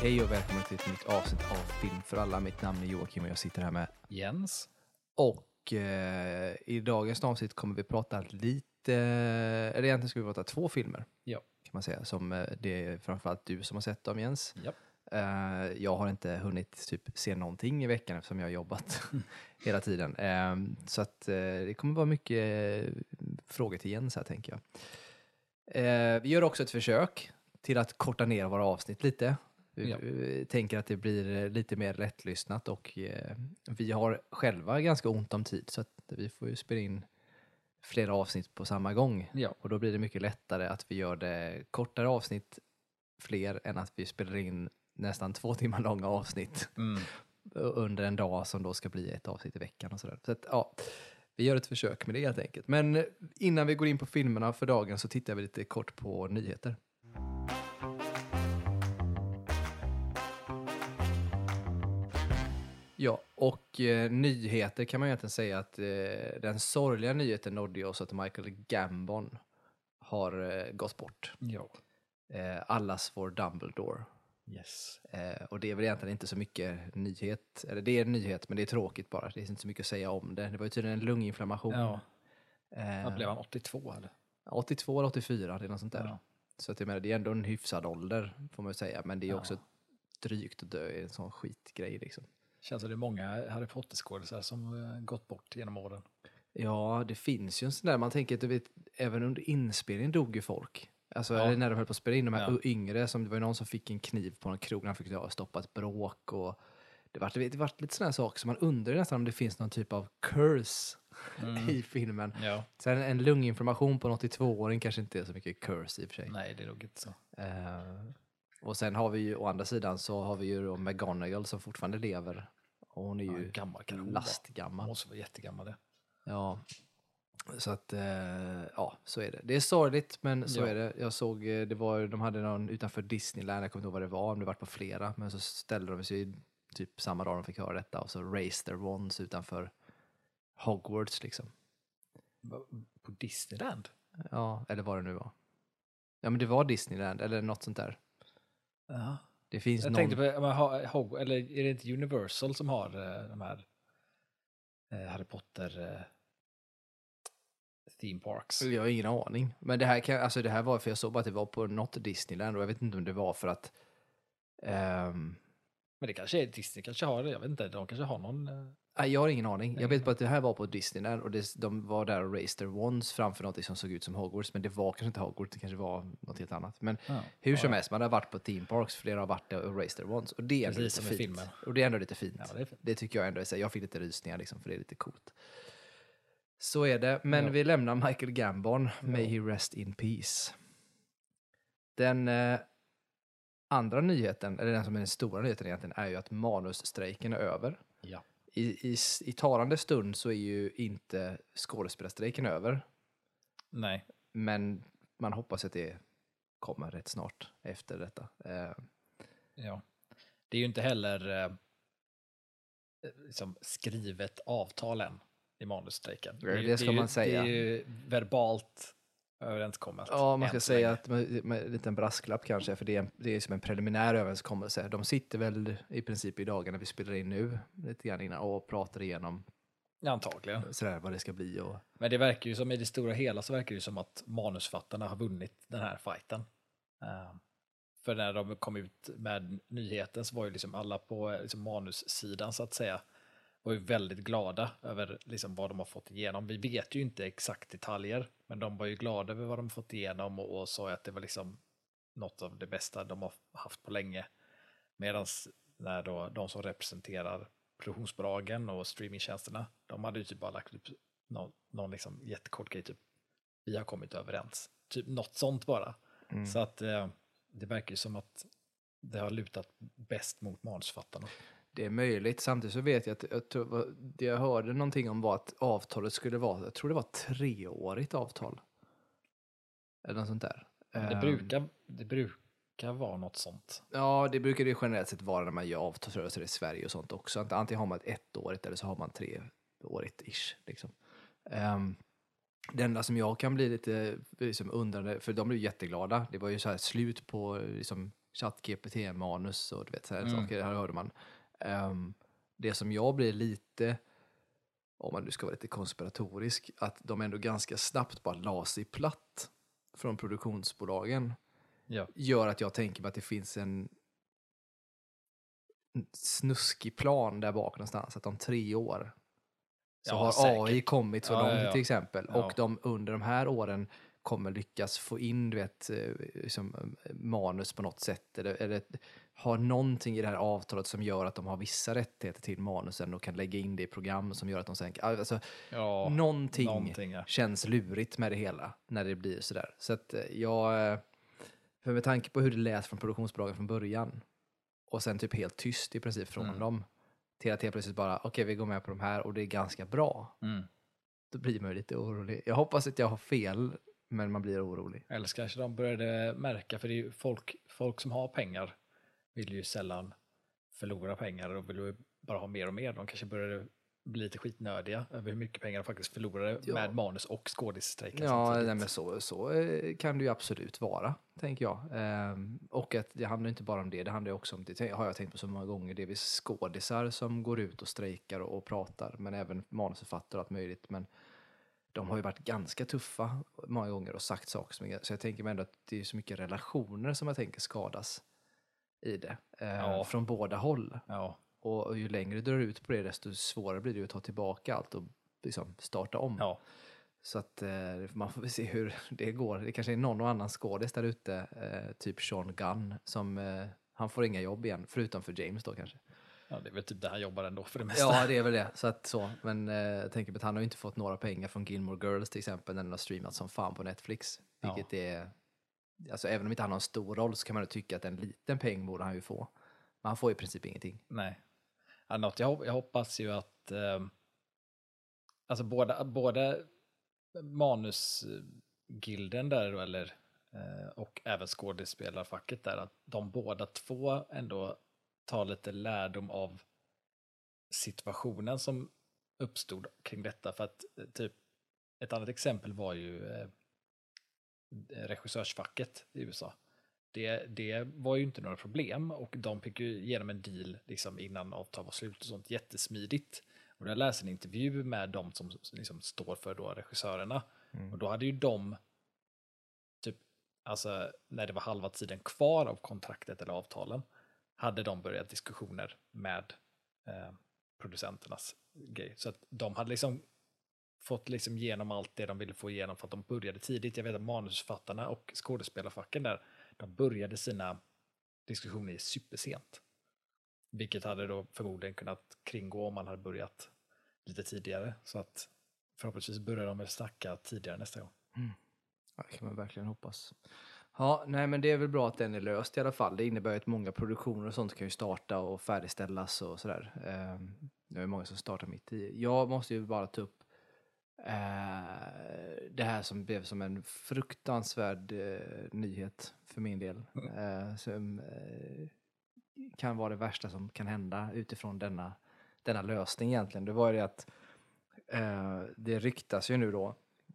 Hej och välkommen till ett nytt avsnitt av Film för alla. Mitt namn är Joakim och jag sitter här med. Jens. Och eh, i dagens avsnitt kommer vi prata lite, eller egentligen ska vi prata två filmer. Ja. Kan man säga, som eh, det är framförallt du som har sett dem Jens. Ja. Eh, jag har inte hunnit typ se någonting i veckan eftersom jag har jobbat hela tiden. Eh, så att eh, det kommer vara mycket eh, frågor till Jens här tänker jag. Vi gör också ett försök till att korta ner våra avsnitt lite. Ja. eh, tänker att det blir eh, lite mer lättlyssnat och eh, vi har själva ganska ont om tid så att vi får ju spela in flera avsnitt på samma gång. Ja. Och då blir det mycket lättare att vi gör det kortare avsnitt fler än att vi spelar in nästan två timmar långa avsnitt Mm. under en dag som då ska bli ett avsnitt i veckan och sådär. Så att, ja, vi gör ett försök med det helt enkelt. Men innan vi går in på filmerna för dagen så tittar vi lite kort på nyheter. Ja, och eh, nyheter kan man egentligen säga att eh, den sorgliga nyheten nådde oss att Michael Gambon har eh, gått bort. Ja. Eh, allas vår Dumbledore. Yes. Eh, och det är väl egentligen inte så mycket nyhet, eller det är en nyhet men det är tråkigt bara. Det är inte så mycket att säga om det. Det var ju tydligen en lunginflammation. Ja. Eh, blev han? 82 eller? 82 eller 84, det är något sånt där. Ja. Så att jag menar, det är ändå en hyfsad ålder får man ju säga. Men det är Ja. också drygt att dö i en sån skitgrej liksom. Känns som det är många Harry Potter-skådisar som eh, gått bort genom åren. Ja, det finns ju en sån där, man tänker att du vet, även under inspelningen dog ju folk. Alltså Ja. när de höll på att spela in de här Ja. yngre, som det var någon som fick en kniv på en krog, han fick ja, stoppa ett bråk och det vart, det vart lite sådana saker som man undrar nästan om det finns någon typ av curse i filmen. Ja. Sen en lunginflammation på en 82-åring kanske inte är så mycket curse i och för sig. Nej, det är nog inte så. Eh, och sen har vi ju å andra sidan så har vi ju då McGonagall som fortfarande lever. Och hon är Ja, ju gammal kan hon lastgammal. Hon måste vara jättegammal det. Ja. Så att, eh, ja, så är det. Det är sorgligt, men så Ja. är det. Jag såg, eh, det var, de hade någon utanför Disneyland, jag kommer inte ihåg vad det var, om det var på flera, men så ställde de sig typ samma dag de fick höra detta och så raised their wands utanför Hogwarts liksom. På Disneyland? Ja, eller vad det nu var. Ja, men det var Disneyland, eller något sånt där. Ja. Det finns Jag någon... tänkte på, men, Hog- eller är det inte Universal som har eh, de här eh, Harry Potter eh, theme parks? Jag har ingen aning. Men det här, kan, alltså det här var för jag såg bara att det var på något Disneyland och jag vet inte om det var för att ehm, Men det kanske är Disney kanske har det, jag vet inte, de kanske har någon. Jag har ingen aning. Jag vet bara att det här var på Disneyland och det, de var där och raised their wands framför något som såg ut som Hogwarts. Men det var kanske inte Hogwarts, det kanske var något helt annat. Men Ja. hur som Ja. helst, man har varit på theme parks, flera har varit där och raised their wands. Och det är Precis lite fint. filmen. Och det är ändå lite fint. Ja, det fint. Det tycker jag ändå är så. Jag fick lite rysningar liksom, för det är lite coolt. Så är det. Men vi lämnar Michael Gambon, May he rest in peace. Den eh, andra nyheten, eller den som är den stora nyheten egentligen, är ju att manusstrejken är över. Ja. I, i, I talande stund så är ju inte skådespelarstrejken över, Nej. men man hoppas att det kommer rätt snart efter detta. Eh, Ja. Det är ju inte heller eh, liksom skrivet avtal än i manusstrejken. Ju- det ska ju, man säga. Det är ju verbalt överenskommet. ja, man ska säga att med, med en liten brasklapp kanske, för det är, det är som en preliminär överenskommelse. De sitter väl i princip i dagarna vi spelar in nu, lite grann innan, och pratar igenom Antagligen. sådär vad det ska bli. Och, Men det verkar ju som i det stora hela så verkar det ju som att manusfattarna har vunnit den här fighten. Eh, för när de kom ut med nyheten så var ju liksom alla på liksom manussidan så att säga var ju väldigt glada över liksom vad de har fått igenom. Vi vet ju inte exakt detaljer, men de var ju glada över vad de fått igenom och, och sa att det var liksom något av det bästa de har haft på länge. Medan när då de som representerar produktionsbolagen och streamingtjänsterna, de hade ju typ bara lagt upp någon, någon liksom jättekort grej, typ vi har kommit överens. Typ något sånt bara. Mm. Så att eh, det verkar ju som att det har lutat bäst mot manusfattarna. Det är möjligt. Samtidigt så vet jag att jag tror, det jag hörde någonting om var att avtalet skulle vara, jag tror det var treårigt avtal. Eller något sånt där. Det, Ehm, brukar, det brukar vara något sånt. Ja, det brukar det generellt sett vara när man gör avtalsrörelser i Sverige och sånt också. Antingen har man ett ettårigt eller så har man treårigt ish. Liksom. Ehm, det enda som jag kan bli lite liksom undrande, för de blev jätteglada. Det var ju så här slut på liksom, ChatGPT-manus och du vet, så här Mm. saker, det här hörde man. Ehm, det som jag blir lite, om man nu ska vara lite konspiratorisk, att de ändå ganska snabbt bara la sig platt från produktionsbolagen Ja. gör att jag tänker på att det finns en snuskig plan där bak någonstans, att om tre år så Ja, har säkert. AI kommit så Ja, långt till exempel. Och de under de här åren kommer lyckas få in du vet, eh, liksom, eh, manus på något sätt. Eller, eller har någonting i det här avtalet som gör att de har vissa rättigheter till manusen och kan lägga in det i program som gör att de sen... Alltså, Ja, någonting, någonting, ja. känns lurigt med det hela när det blir sådär. Så att eh, jag... eh, För med tanke på hur det lät från produktionsbolagen från början och sen typ helt tyst i princip från Mm. dem till att helt plötsligt bara okej vi går med på de här och det är ganska bra. Mm. Då blir man ju lite orolig. Jag hoppas att jag har fel men man blir orolig. Eller så kanske de började märka, för det är ju folk, folk som har pengar vill ju sällan förlora pengar och vill ju bara ha mer och mer. De kanske började bli lite skitnödiga över hur mycket pengar de faktiskt förlorade Ja. med manus och skådisstrejken Ja, nej, men så, så eh, kan det ju absolut vara, tänker jag. Ehm, och att det handlar inte bara om det, det handlar också om, det har jag tänkt på så många gånger, det är skådisar som går ut och strejkar och, och pratar, men även manusförfattare och allt möjligt. Men de har ju varit ganska tuffa många gånger och sagt saker som så jag tänker mig ändå att det är så mycket relationer som jag tänker skadas i det, eh, Ja. från båda håll. Ja, Och, ju längre du drar ut på det, desto svårare blir det att ta tillbaka allt och liksom starta om. ja, Så att eh, man får väl se hur det går. Det kanske är någon och annan skådis där ute, eh, typ Sean Gunn, som han får inga jobb igen, förutom för James då kanske. ja, det är väl typ där han jobbar ändå för det mesta. Ja, det är väl det. Så att så. Men eh, jag tänker på att han har ju inte fått några pengar från Gilmore Girls till exempel, när den har streamats som fan på Netflix. Ja. Vilket är, alltså även om inte han har en stor roll så kan man ju tycka att en liten peng borde han ju få. Men han får i princip ingenting. Nej. Ja, något jag, jag hoppas ju att eh, alltså båda, båda manusgilden där då, eller eh, och även skådespelarfacket där, att de båda två ändå tar lite lärdom av situationen som uppstod kring detta. För att eh, typ ett annat exempel var ju eh, regissörsfacket i USA. Det, det var ju inte några problem och de fick ju igenom en deal liksom innan avtal var slut och sånt jättesmidigt. Och jag läste en intervju med de som liksom står för då regissörerna och då hade ju de typ, alltså när det var halva tiden kvar av kontraktet eller avtalen hade de börjat diskussioner med eh, producenternas grej. Så att de hade liksom fått liksom igenom allt det de ville få igenom för att de började tidigt. Jag vet att manusförfattarna och skådespelarfacken där, de började sina diskussioner supersent. Vilket hade då förmodligen kunnat kringgå om man hade börjat lite tidigare. Så att förhoppningsvis börjar de väl snacka tidigare nästa gång. Mm. Ja, det kan man verkligen hoppas. Ja, nej men det är väl bra att den är löst i alla fall. Det innebär ju att många produktioner och sånt kan ju starta och färdigställas och sådär. Ehm, det är många som startar mitt i. Jag måste ju bara ta upp eh, det här som blev som en fruktansvärd eh, nyhet för min del. Eh, som kan vara det värsta som kan hända utifrån denna, denna lösning egentligen. Det var ju det att det ryktas ju nu då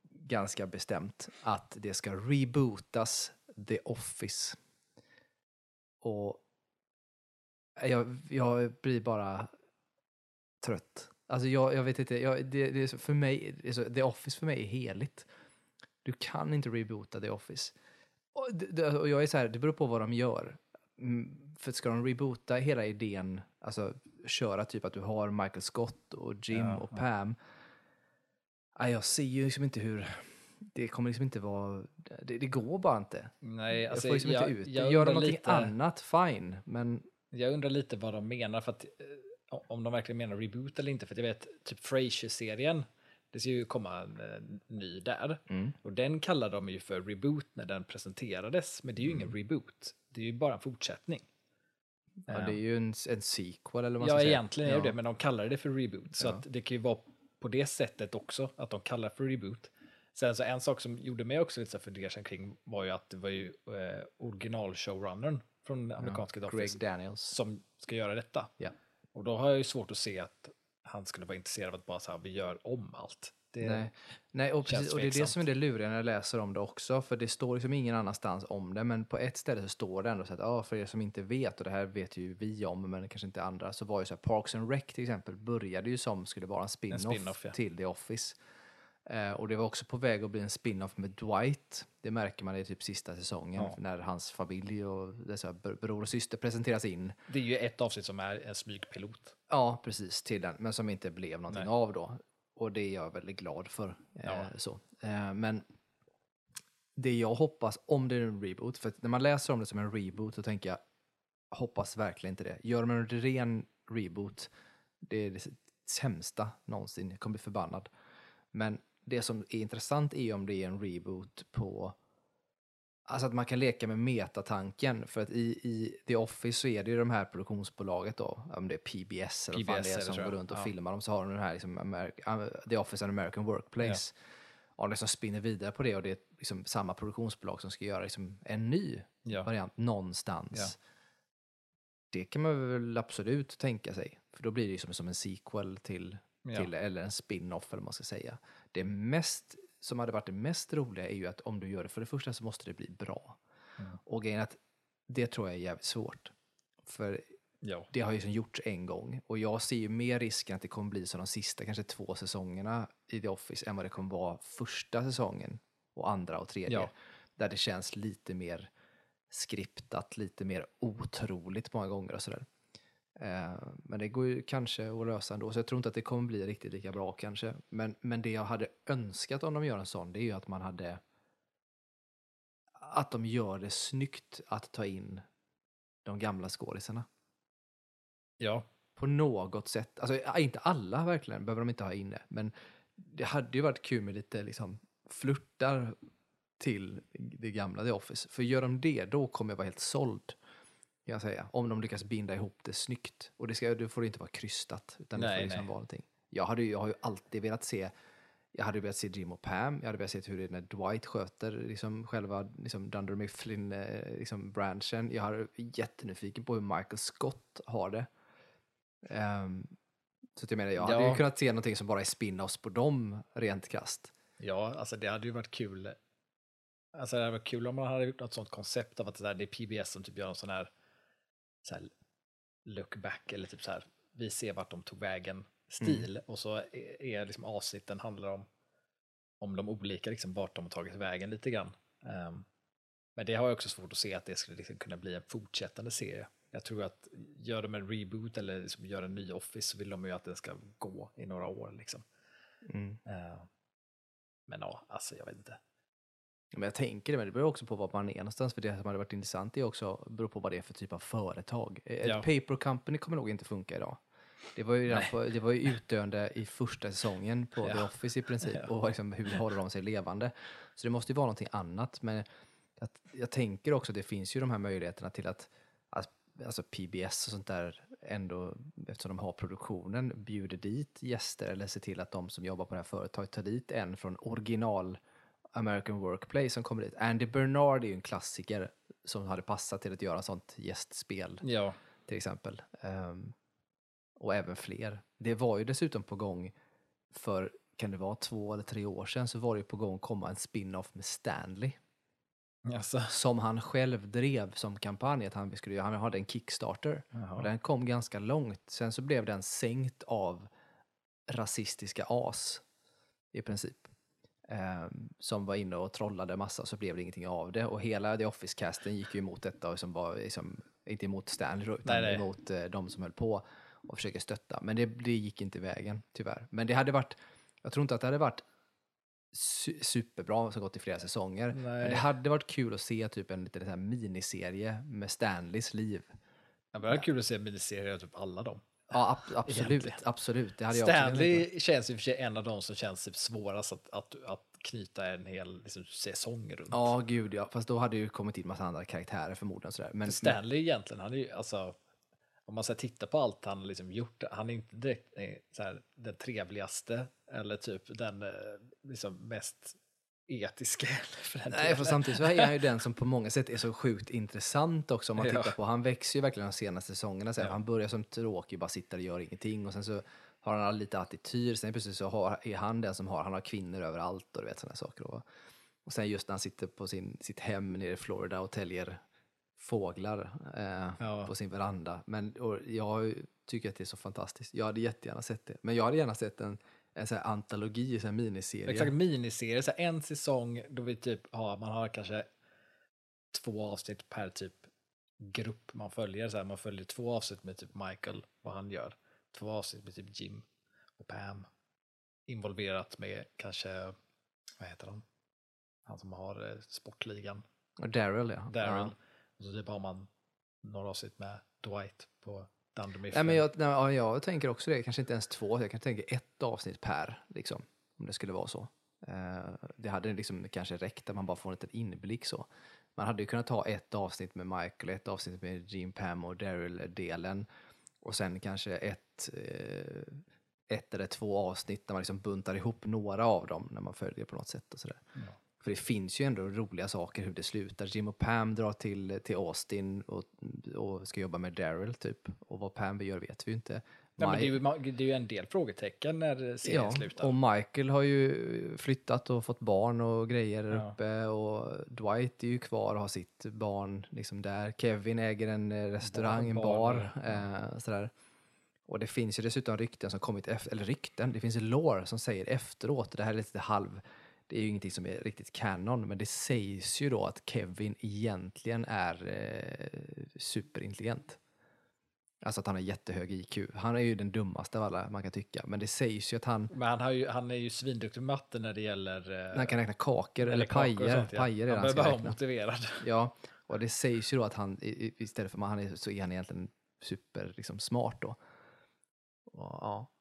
ganska bestämt att det ska rebootas The Office. Och jag, jag blir bara trött. Alltså jag, jag vet inte, jag, det, det är så, för mig, det är så, The Office för mig är heligt. Du kan inte reboota The Office. Och, det- och jag är så här, det beror på vad de gör. Mm, För ska de reboota hela idén, alltså köra typ att du har Michael Scott och Jim Ja, och ja. Pam. Nej, jag ser ju liksom inte hur, det kommer liksom inte vara, det, det går bara inte. Nej, jag alltså, får liksom jag, inte ut jag Gör de någonting lite- annat, fine. Men Jag undrar lite vad de menar, för att, eh, om de verkligen menar reboot eller inte. För jag vet, typ Frasier-serien, det ska ju komma en eh, ny där. Mm. Och den kallar de ju för reboot när den presenterades. Men det är ju Mm. ingen reboot, det är ju bara en fortsättning. ja, det är ju en, en sequel eller vad man Ja, ska säga. egentligen är det Ja. det, men de kallar det för reboot. Så Ja. att det kan ju vara på det sättet också, att de kallar det för reboot. Sen så en sak som gjorde mig också lite fundersam kring var ju att det var ju eh, original-showrunnern från amerikanska The Greg Office Daniels. som ska göra detta. Ja. Och då har jag ju svårt att se att han skulle vara intresserad av att bara så här, vi gör om allt. Det, Nej, Nej och, precis, och det är det som är det luriga när jag läser om det också, för det står liksom ingen annanstans om det, men på ett ställe så står det ändå så att, ja, för er som inte vet, och det här vet ju vi om, men kanske inte andra, så var ju så här, Parks and Rec till exempel började ju som skulle vara en spin-off, spin-off, ja. till The Office. Eh, och det var också på väg att bli en spin-off med Dwight. Det märker man i typ sista säsongen, Ja. när hans familj och dessa br- bror och syster presenteras in. det är ju ett avsnitt som är en smygpilot. Ja, precis, till den, men som inte blev någonting Nej. av då. Och det är jag väldigt glad för. Eh, Ja. så. Eh, men det jag hoppas, om det är en reboot, för när man läser om det som en reboot så tänker jag, hoppas verkligen inte det. Gör de en ren reboot, det är det sämsta någonsin, jag kommer bli förbannad. Men det som är intressant är om det är en reboot på Alltså att man kan leka med metatanken, för att i, i The Office så är det ju de här produktionsbolaget då, om det är PBS eller vad fan det är som går runt och Ja. filmar dem, så har de den här liksom Ameri- The Office and American Workplace. Och det som spinner vidare på det och det är liksom samma produktionsbolag som ska göra liksom en ny Ja. variant någonstans. Ja. Det kan man väl absolut tänka sig, för då blir det ju som, som en sequel till, Ja. till eller en spin-off eller vad man ska säga. Det mest som hade varit det mest roliga är ju att om du gör det, för det första så måste det bli bra. Mm. Och grejen att det tror jag är jävligt svårt. För Ja. det har ju som gjorts en gång och jag ser ju mer risken att det kommer bli som de sista kanske två säsongerna i The Office än vad det kommer vara första säsongen och andra och tredje. Ja. Där det känns lite mer skriptat, lite mer otroligt många gånger och sådär. Eh, men det går ju kanske att lösa ändå, så jag tror inte att det kommer bli riktigt lika bra kanske. Men, men det jag hade önskat om de gör en sån, det är ju att man hade att de gör det snyggt att ta in de gamla skådisarna ja. på något sätt. Alltså inte alla verkligen, behöver de inte ha inne, men det hade ju varit kul med lite liksom flörtar till det gamla The Office. För gör de det, då kommer jag vara helt såld. Kan jag säga. Om de lyckas binda ihop det snyggt. Och det, ska, det får inte vara krystat, utan det Nej, får liksom nej. vara någonting. Jag, hade, jag har ju alltid velat se jag hade velat se Jim och Pam, jag hade velat se hur det är när Dwight sköter liksom själva liksom Dunder Mifflin eh, liksom branschen. Jag är jättenyfiken på hur Michael Scott har det. Ehm, så att jag menar, jag hade Ja. ju kunnat se någonting som bara är spin-offs på dem, rent krasst. Ja, alltså det hade ju varit kul. Alltså det hade varit kul om man hade gjort något sånt koncept av att det, där, det är PBS som typ gör en sån här, så här look back eller typ så här, vi ser vart de tog vägen stil och så är, är liksom avsnitten handlar om om de olika, liksom vart de har tagit vägen lite grann. Ehm, men det har jag också svårt att se att det skulle liksom kunna bli en fortsättande serie. Jag tror att gör de en reboot eller liksom gör en ny Office så vill de ju att den ska gå i några år. Liksom. Mm. Ehm, men ja, alltså jag vet inte. Men jag tänker det, men det beror också på var man är någonstans. För det som hade varit intressant är också beror på vad det är för typ av företag. Ett Ja. paper company kommer nog inte funka idag. Det var ju, på, det var ju utdöende i första säsongen på Ja. The Office i princip. Ja. Och liksom, hur håller de sig levande? Så det måste ju vara någonting annat. Men jag, jag tänker också att det finns ju de här möjligheterna till att, att alltså PBS och sånt där ändå, eftersom de har produktionen, bjuder dit gäster eller ser till att de som jobbar på det här företaget tar dit en från original American Workplace som kommer dit. Andy Bernard är ju en klassiker som hade passat till att göra sånt gästspel Ja, till exempel. Ehm, och även fler. Det var ju dessutom på gång för, kan det vara två eller tre år sedan, så var det ju på gång att komma en spin-off med Stanley. alltså. Som han själv drev som kampanj, att han, skulle, göra- han hade en Kickstarter. Och Jaha. den kom ganska långt. Sen så blev den sänkt av rasistiska as i princip. Ehm, som var inne och trollade massa så blev det ingenting av det. Och hela The Office-casten gick ju emot detta och som var liksom, inte emot Stanley utan Nej, nej. emot eh, de som höll på och försöker stötta. Men det, det gick inte vägen, tyvärr. Men det hade varit, jag tror inte att det hade varit su- superbra som gått i flera säsonger. Men Nej. det hade varit kul att se typ en liten så här miniserie med Stanleys liv. Ja, men det var kul att se miniserier av typ alla dem. Ja, ab- absolut. Egentligen. absolut. Det hade. Stanley känns ju för sig en av de som känns typ svårast att, att, att knyta en hel liksom, säsong runt. Ja, gud ja. Fast då hade ju kommit in massa andra karaktärer förmodligen. Sådär. Men, Stanley egentligen, han är ju alltså, om man ska titta på allt han liksom gjort, han är inte direkt eh, så här, den trevligaste eller typ den eh, liksom mest etiska. För den Nej, för samtidigt så är han ju den som på många sätt är så sjukt intressant också om man Ja. tittar på. Han växer ju verkligen de senaste säsongerna. Så Ja. Han börjar som tråkig, bara sitter och gör ingenting och sen så har han lite attityd, sen plötsligt så har, är han den som har, han har kvinnor överallt och du vet sådana saker. Och, och sen just när han sitter på sin, sitt hem nere i Florida och täljer fåglar eh, Ja. på sin veranda. Men jag tycker att det är så fantastiskt. Jag hade jättegärna sett det. Men jag hade gärna sett en, en sån här antologi, sån här miniserie. Exakt, miniserie, så en säsong då vi typ har, man har kanske två avsnitt per typ grupp man följer. Så här, man följer två avsnitt med typ Michael, vad han gör. Två avsnitt med typ Jim och Pam. Involverat med kanske, vad heter han? Han som har eh, sportligan, Och Daryl, ja. Daryl. Ja. Och så typ har man några avsnitt med Dwight på. Nej, men jag, nej, ja, jag tänker också det, kanske inte ens två, jag kan tänka ett avsnitt per, liksom, om det skulle vara så. Eh, det hade liksom kanske räckt att man bara får en liten inblick så. Man hade ju kunnat ta ett avsnitt med Michael, ett avsnitt med Jim Pam och Daryl-delen och sen kanske ett, eh, ett eller två avsnitt där man liksom buntar ihop några av dem när man följer på något sätt och sådär. Ja. För det finns ju ändå roliga saker hur det slutar. Jim och Pam drar till, till Austin och, och ska jobba med Daryl typ. Och vad Pam gör vet vi ju inte. Nej, men det, är ju, det är ju en del frågetecken när serien ja, slutar. och Michael har ju flyttat och fått barn och grejer där Ja. uppe och Dwight är ju kvar och har sitt barn liksom där. Kevin äger en eh, restaurang, en bar. bar, Eh, sådär. Och det finns ju dessutom rykten som kommit efter, eller rykten, det finns lore som säger efteråt, det här är lite halv, det är ju ingenting som är riktigt canon, men det sägs ju då att Kevin egentligen är eh, superintelligent. Alltså att han har jättehög IQ. Han är ju den dummaste av alla man kan tycka, men det sägs ju att han, Men han, har ju, han är ju svinduktig med matte när det gäller... eh, han kan räkna kakor eller, och pajer. sånt, ja. pajer är det Han han behöver vara motiverad. Ja, och det sägs ju då att han istället för att han är så är han egentligen super liksom, smart då. Och, ja.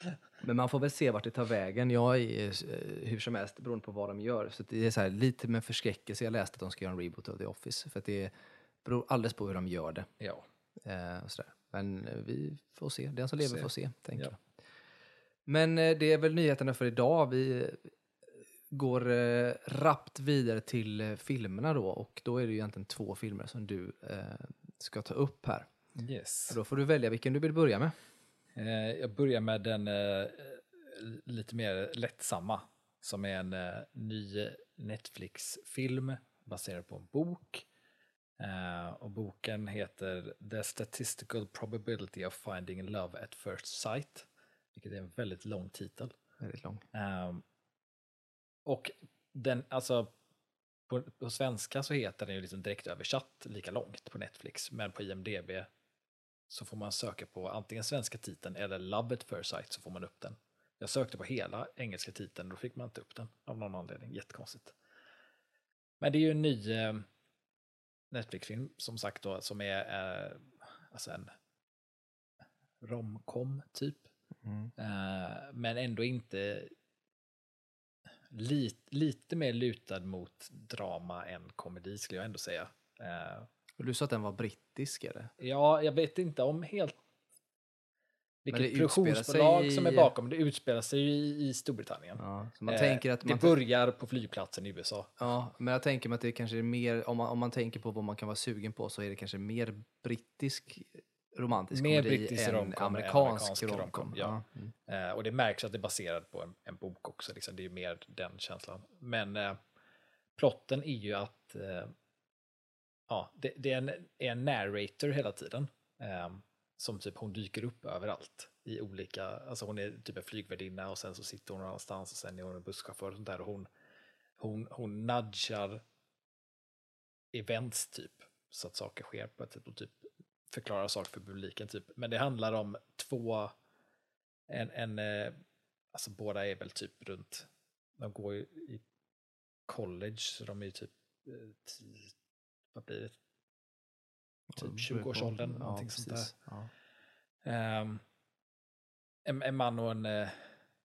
Men man får väl se vart det tar vägen. Jag är eh, hur som helst beroende på vad de gör. Så det är så här, lite med förskräckelse jag läste att de ska göra en reboot av The Office. För att det beror alldeles på hur de gör det. Ja. Eh, och så där. Men eh, vi får se. Den som lever Se. får se, tänker Ja. jag. Men eh, det är väl nyheterna för idag. Vi går eh, rappt vidare till filmerna då. Och då är det ju egentligen två filmer som du eh, ska ta upp här. Yes. Så då får du välja vilken du vill börja med. Eh, jag börjar med den eh, lite mer lättsamma. Som är en eh, ny Netflix-film baserad på en bok. Och boken heter The Statistical Probability of Finding Love at First Sight. Vilket är en väldigt lång titel. Väldigt lång. Ehm, och den, alltså, på, på svenska så heter den ju liksom direkt översatt lika långt på Netflix, men på IMDB så får man söka på antingen svenska titeln eller Love at First Sight så får man upp den. Jag sökte på hela engelska titeln och då fick man inte upp den av någon anledning, jättekonstigt. Men det är ju en ny eh, Netflix-film som sagt då, som är eh, alltså en romcom typ. Mm. Eh, men ändå inte lit, lite mer lutad mot drama än komedi skulle jag ändå säga. Eh, Och du sa att den var brittisk, eller? ja, jag vet inte om helt vilket det produktionsbolag sig som är i- bakom. Det utspelar sig i, i Storbritannien. Ja, man Eh, tänker att det man... börjar på flygplatsen i USA. Ja, men jag tänker mig att det kanske är mer, om man, om man tänker på vad man kan vara sugen på så är det kanske mer brittisk romantisk Mer komedi brittisk än romcom än amerikansk, amerikansk romcom. romcom, ja. Mm. Eh, och det märks att det är baserat på en, en bok också. Liksom. Det är mer den känslan. Men eh, plotten är ju att eh, ja, det, det är, en, är en narrator hela tiden. Eh, som typ hon dyker upp överallt. I olika, alltså hon är typ en flygvärdinna och sen så sitter hon någon annanstans och sen är hon en busschaufför och sånt där. Och hon, hon, hon nudgar events typ. Så att saker sker på ett sätt och typ förklarar saker för publiken typ. Men det handlar om två en, en eh, alltså båda är väl typ runt, de går ju i college, så de är ju typ, eh, vad blir det, typ 20-årsåldern, någonting sånt där. precis. Ja. Ehm, en, en man och en eh,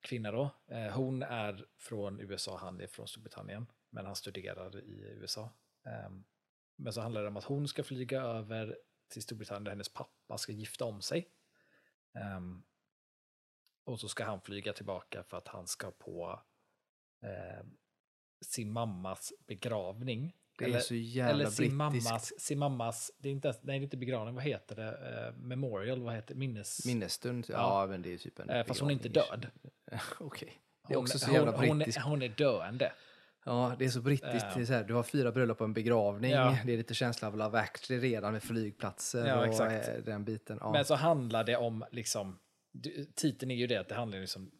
kvinna då. Eh, hon är från USA, han är från Storbritannien, men han studerar i USA. Ehm, men så handlar det om att hon ska flyga över till Storbritannien där hennes pappa ska gifta om sig. Ehm, och så ska han flyga tillbaka för att han ska på eh, sin mammas begravning Det eller, är så jävla eller sin brittiskt. mammas, sin mammas, det är inte, nej det är inte begravning, vad heter det? Eh, memorial, vad heter det? Minnes... Minnesstund. Ja, Ja. men det är typ en Eh, fast hon är inte död. Okej. Det är Hon, också så hon, jävla hon, brittiskt. är, hon är döende. Ja, det är så brittiskt. Det är så här, du har fyra bröllop och en begravning. Ja. Det är lite känsla av Love Actually redan med flygplatser Ja, och exakt. eh, den biten. Ja. Men så handlar det om, liksom, titeln är ju det att det handlar liksom,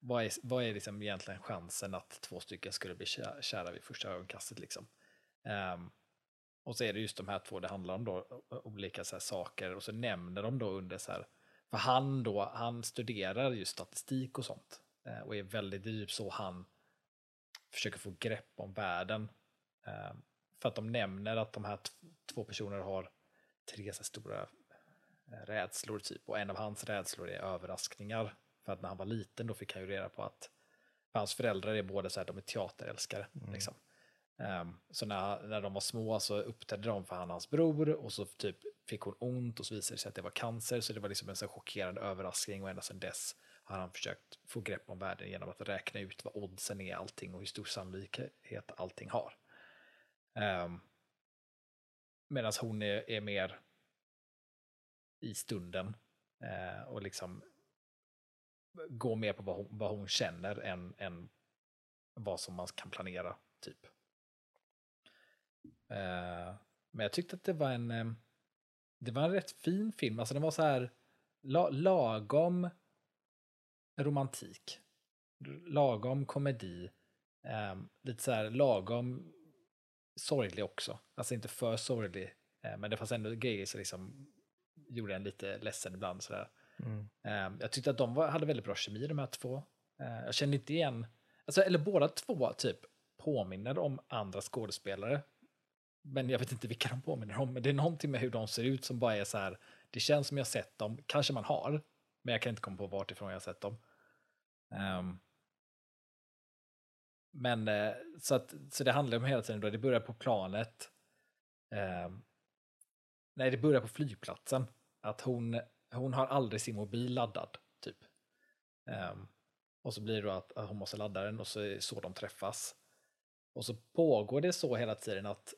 vad är, vad är liksom egentligen chansen att två stycken skulle bli kä- kära vid första ögonkastet liksom. Ehm, och så är det just de här två det handlar om då, olika så här saker och så nämner de då under så här, för han då, han studerar just statistik och sånt eh, och är väldigt djup så han försöker få grepp om världen. Ehm, för att de nämner att de här två personerna har tre så stora eh, rädslor typ. Och en av hans rädslor är överraskningar. För att när han var liten då fick han ju reda på att hans föräldrar är båda så här, de är teaterälskare. Liksom. Um, så när, när de var små så uppträdde de för han och hans bror och så typ fick hon ont och så visade det sig att det var cancer. Så det var liksom en så chockerande överraskning och ända sedan dess har han försökt få grepp om världen genom att räkna ut vad oddsen är i allting och hur stor sannolikhet allting har. Ehm, um, Medan hon är, är mer i stunden uh, och liksom går mer på vad hon, vad hon känner än, än vad som man kan planera, typ. Eh, men jag tyckte att det var en eh, det var en rätt fin film, alltså den var så här la, lagom romantik, lagom komedi, eh, lite så här lagom sorglig också, alltså inte för sorglig, eh, men det fanns ändå grejer som liksom gjorde en lite ledsen ibland sådär. Mm. Eh, jag tyckte att de var, hade väldigt bra kemi de här två. Eh, jag kände inte igen, alltså, eller båda två typ påminner om andra skådespelare. Men jag vet inte vilka de påminner om, men det är någonting med hur de ser ut som bara är så här, det känns som jag sett dem, kanske man har, men jag kan inte komma på vart ifrån jag har sett dem. Um, men eh, så, att, så det handlar om hela tiden då, det börjar på planet. um, nej, det börjar på flygplatsen. Att hon, hon har aldrig sin mobil laddad, typ. Um, och så blir det då att, att hon måste ladda den och så är det så de träffas. Och så pågår det så hela tiden att,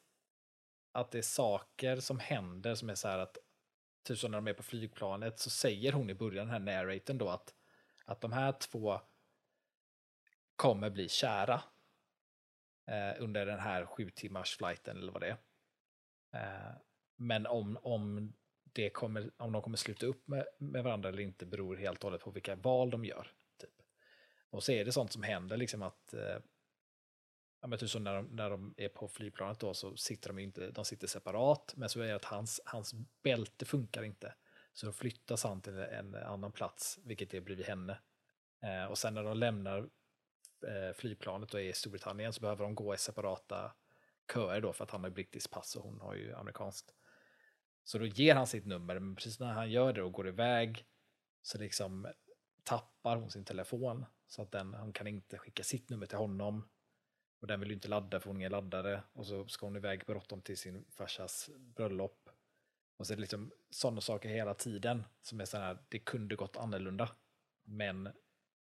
att det är saker som händer som är så här att, typ som när de är på flygplanet så säger hon i början, den här narratorn då, att, att de här två kommer bli kära eh, under den här sju timmars flighten eller vad det är. Eh, men om, om, det kommer, om de kommer sluta upp med, med varandra eller inte beror helt och hållet på vilka val de gör. Typ. Och så är det sånt som händer, liksom att eh, ja, men typ så när, de, när de är på flygplanet då så sitter de ju inte, de sitter separat, men så är det att hans, hans bälte funkar inte. Så då flyttas han till en annan plats, vilket är bredvid henne. Eh, och sen när de lämnar eh, flygplanet och är i Storbritannien så behöver de gå i separata köer då för att han har brittiskt pass och hon har ju amerikanskt. Så då ger han sitt nummer, men precis när han gör det och går iväg så liksom tappar hon sin telefon så att den, hon kan inte skicka sitt nummer till honom. Och den vill ju inte ladda för hon är laddare och så ska hon iväg bråttom till sin farsas bröllop. Och så är det liksom sådana saker hela tiden som är sådana här, det kunde gått annorlunda. Men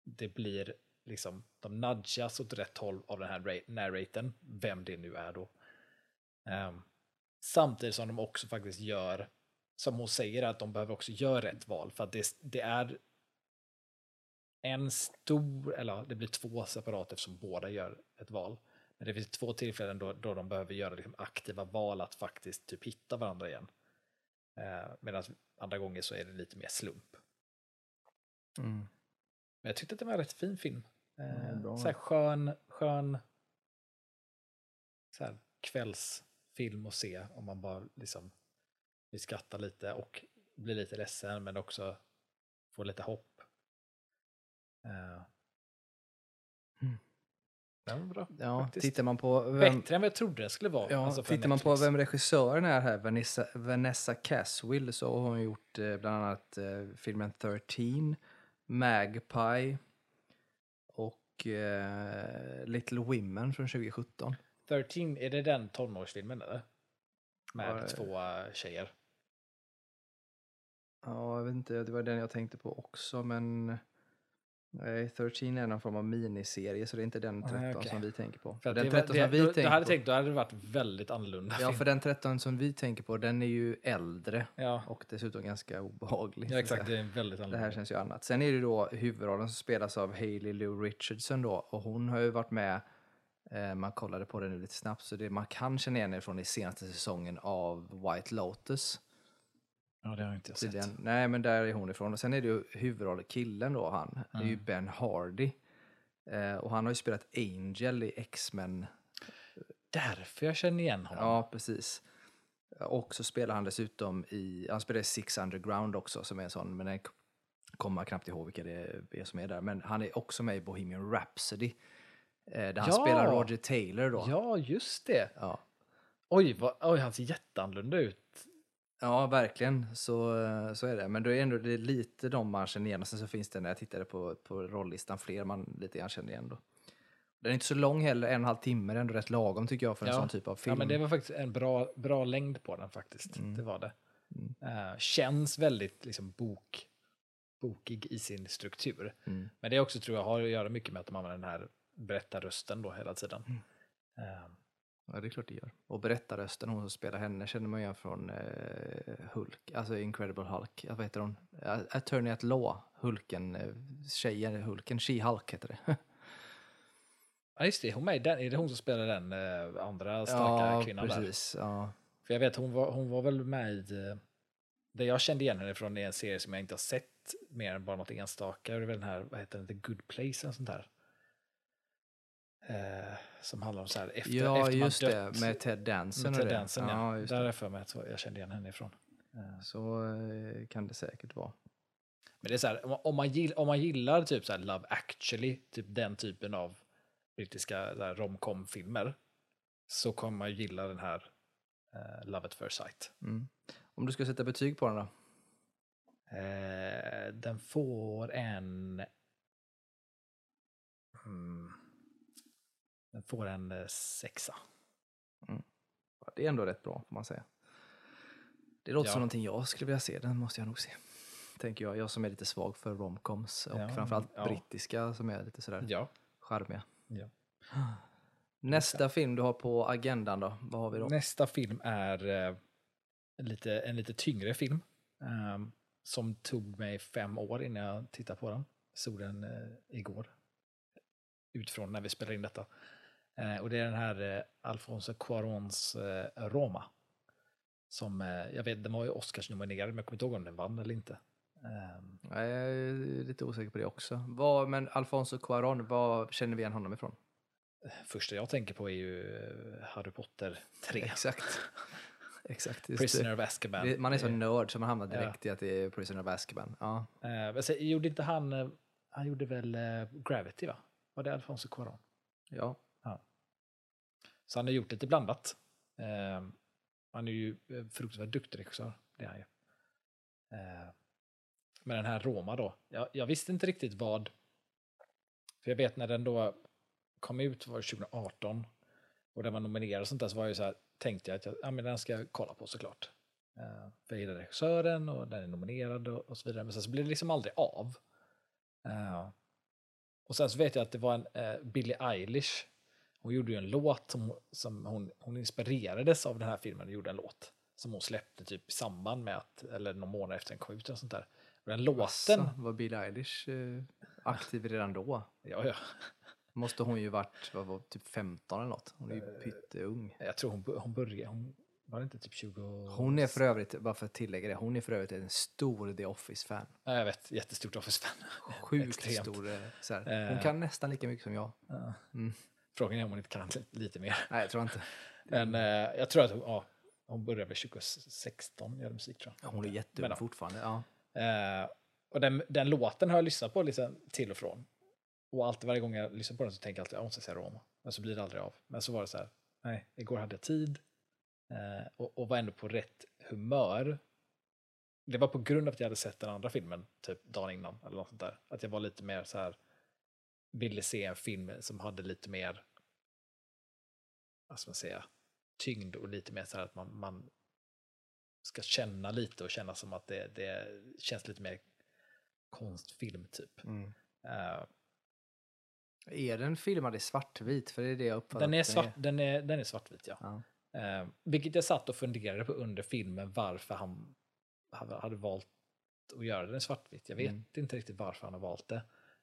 det blir liksom, de nudgas åt rätt håll av den här narraten, vem det nu är då. Um, samtidigt som de också faktiskt gör, som hon säger, att de behöver också göra rätt val. För att det, det är en stor, eller det blir två separata eftersom båda gör ett val. Men det finns två tillfällen då, då de behöver göra liksom aktiva val att faktiskt typ hitta varandra igen. Eh, Medan andra gånger så är det lite mer slump. Mm. Men jag tyckte att det var en rätt fin film. Eh, bra. så här skön, skön så här kvällsfilm att se om man bara liksom vill skratta lite och bli lite ledsen men också få lite hopp. Eh. Mm. Den var bra. Ja, faktiskt. tittar man på vem, Bättre än vad jag trodde det skulle vara. ja, alltså tittar man på vem regissören är här, Vanessa, Vanessa Caswell, så har hon gjort eh, bland annat eh, filmen 13, Magpie och eh, Little Women från 2017. 13, är det den tonårsfilmen eller? Med Ja, två eh, tjejer. Ja, jag vet inte, det var den jag tänkte på också, men Nej, 13 är någon form av miniserie, så det är inte den 13 Nej, okej. som vi tänker på. För den det, 13 det, som vi det, tänker det hade på, tänkt, då hade det varit väldigt annorlunda. Ja, film. för den 13 som vi tänker på, den är ju äldre ja. och dessutom ganska obehaglig. ja, exakt. Det är väldigt Det här annorlunda. känns ju annat. Sen är det då huvudrollen som spelas av Hailey Lou Richardson då och hon har ju varit med, eh, man kollade på det nu lite snabbt, så det man kan känna igen från den senaste säsongen av White Lotus. Ja, det har jag inte jag sett. Tydligen. Nej, men där är hon ifrån. Och sen är det ju huvudrollen, killen då, han, det är ju Mm. Ben Hardy. Eh, och han har ju spelat Angel i X-Men. Därför jag känner igen honom. Ja, precis. Och så spelar han dessutom i, han spelar i Six Underground också som är en sån, men k- kommer knappt ihåg vilka det är som är där. Men han är också med i Bohemian Rhapsody. Eh, där han Ja! spelar Roger Taylor då. Ja, just det. Ja. Oj, vad, oj, han ser jätteannorlunda ut. Ja, verkligen. Så, eh, så är det. Men det är ändå det är lite de man känner igen. Och sen så finns det när jag tittade på, på rolllistan fler man lite grann känner igen då. Den är inte så lång heller, en och en halv timme. Det är ändå rätt lagom tycker jag för en Ja. sån typ av film. Ja, men det var faktiskt en bra, bra längd på den faktiskt. Mm. Det var det. Eh, känns väldigt liksom bok, bokig i sin struktur. Mm. Men det också tror jag har att göra mycket med att de använder den här berättarrösten då hela tiden. Mm. Ja, det är klart det gör. Och berättarrösten, hon som spelar henne, känner man igen från eh, Hulk, alltså Incredible Hulk. Ja, vad heter hon? Attorney at Law, Hulken, eh, tjejen, Hulken, She-Hulk heter det. Ja, just det. Hon i den, är det hon som spelar den eh, andra starka ja, kvinnan där? precis. Ja. För jag vet, hon var, hon var väl med i... eh, Det jag kände igen henne från är en serie som jag inte har sett mer än bara något enstaka. Det är väl den här, vad heter den, The Good Place eller sånt där. Eh, som handlar om så här efter, ja, efter man just dött. det, med Ted Danson med Ted. Danson, ja. ja. Där är jag för mig att jag kände igen henne ifrån. Eh, Så eh, kan det säkert vara. Men det är så här, om man- om man, gill, om man gillar typ så här Love actually, typ den typen av brittiska romcom-filmer, så kommer man gilla den här eh, Love at first sight. Mm. Om du ska sätta betyg på den då? Eh, den får en... Mm, den får en eh, sexa. Ja, Det är ändå rätt bra får man säga. Det låter Ja. som någonting jag skulle vilja se, den måste jag nog se. Tänker jag, jag som är lite svag för romcoms och Ja, framförallt ja. brittiska som är lite sådär Ja. charmiga. ja. Nästa film du har på agendan då, vad har vi då? Nästa film är eh, en, lite, en lite tyngre film. ehm, som tog mig fem år innan jag tittade på den. Såg den eh, igår. Utifrån när vi spelade in detta. Eh, och det är den här eh, Alfonso Cuarons eh, Roma. Som, jag vet, den var ju Oscars-nominerad, men jag kommer inte ihåg om den vann eller inte. Ehm, Jag är lite osäker på det också. Vad, men Alfonso Cuarón, vad känner vi igen honom ifrån? första jag tänker på är ju Harry Potter 3. Exakt. Exakt. Prisoner of Azkaban. Man är så nörd så man hamnar Ja. direkt i att det är Prisoner of Azkaban. Ja. Men sen, gjorde inte han, han gjorde väl Gravity va? Var det Alfonso Cuarón? ja. Så han har gjort lite blandat. Eh, han är ju eh, fruktansvärt duktig regissör, det är han ju. Eh, men den här Roma då, jag, jag visste inte riktigt vad, för jag vet när den då kom ut var 2018 och den var nominerad och sånt där så var jag så här, tänkte jag att jag, ja, men den ska jag kolla på såklart. Eh, för jag gillar regissören och den är nominerad och, och så vidare, men sen så blev det liksom aldrig av. Eh, och sen så vet jag att det var en eh, Billie Eilish hon gjorde ju en låt som, som hon, hon inspirerades av den här filmen och gjorde en låt som hon släppte typ i samband med att, eller någon månad efter den kom ut. Och sånt där. Och den låten, Asså, var Billie Eilish eh, aktiv redan då? ja, ja, Måste hon ju varit, vad var, typ 15 eller något? Hon är Eh, ju pytteung. jag tror hon, hon började, hon var det inte typ 20? Hon är för övrigt, bara för att tillägga det, hon är för övrigt en stor The Office-fan. Ja, jag vet, jättestort Office-fan. Sjukt Extremt. stor. eh, Så här. Hon Eh. kan nästan lika mycket som jag. Ja. Mm. Frågan är om hon inte kan lite mer. Nej, jag tror inte. Men eh, jag tror att hon, ja, hon började väl 2016 göra musik tror jag. Hon är jätteung Men, ja. fortfarande. Ja. Eh, och den, den låten har jag lyssnat på lite till och från. Och alltid varje gång jag lyssnar på den så tänker jag alltid att jag måste säga Roma. Men så blir det aldrig av. Men så var det så här, nej, igår hade jag tid eh, och, och var ändå på rätt humör. Det var på grund av att jag hade sett den andra filmen typ dagen innan eller något sånt där. Att jag var lite mer så här, ville se en film som hade lite mer, vad ska man säga, tyngd och lite mer så här att man, man ska känna lite och känna som att det, det känns lite mer konstfilm typ. Mm. Eh, Är den filmad i svartvit? För det är det jag uppfattar. den, är svart, den, är, den är svartvit, ja. Ja. Eh, vilket jag satt och funderade på under filmen varför han hade, hade valt att göra den svartvit. Jag vet Mm. inte riktigt varför han har valt det.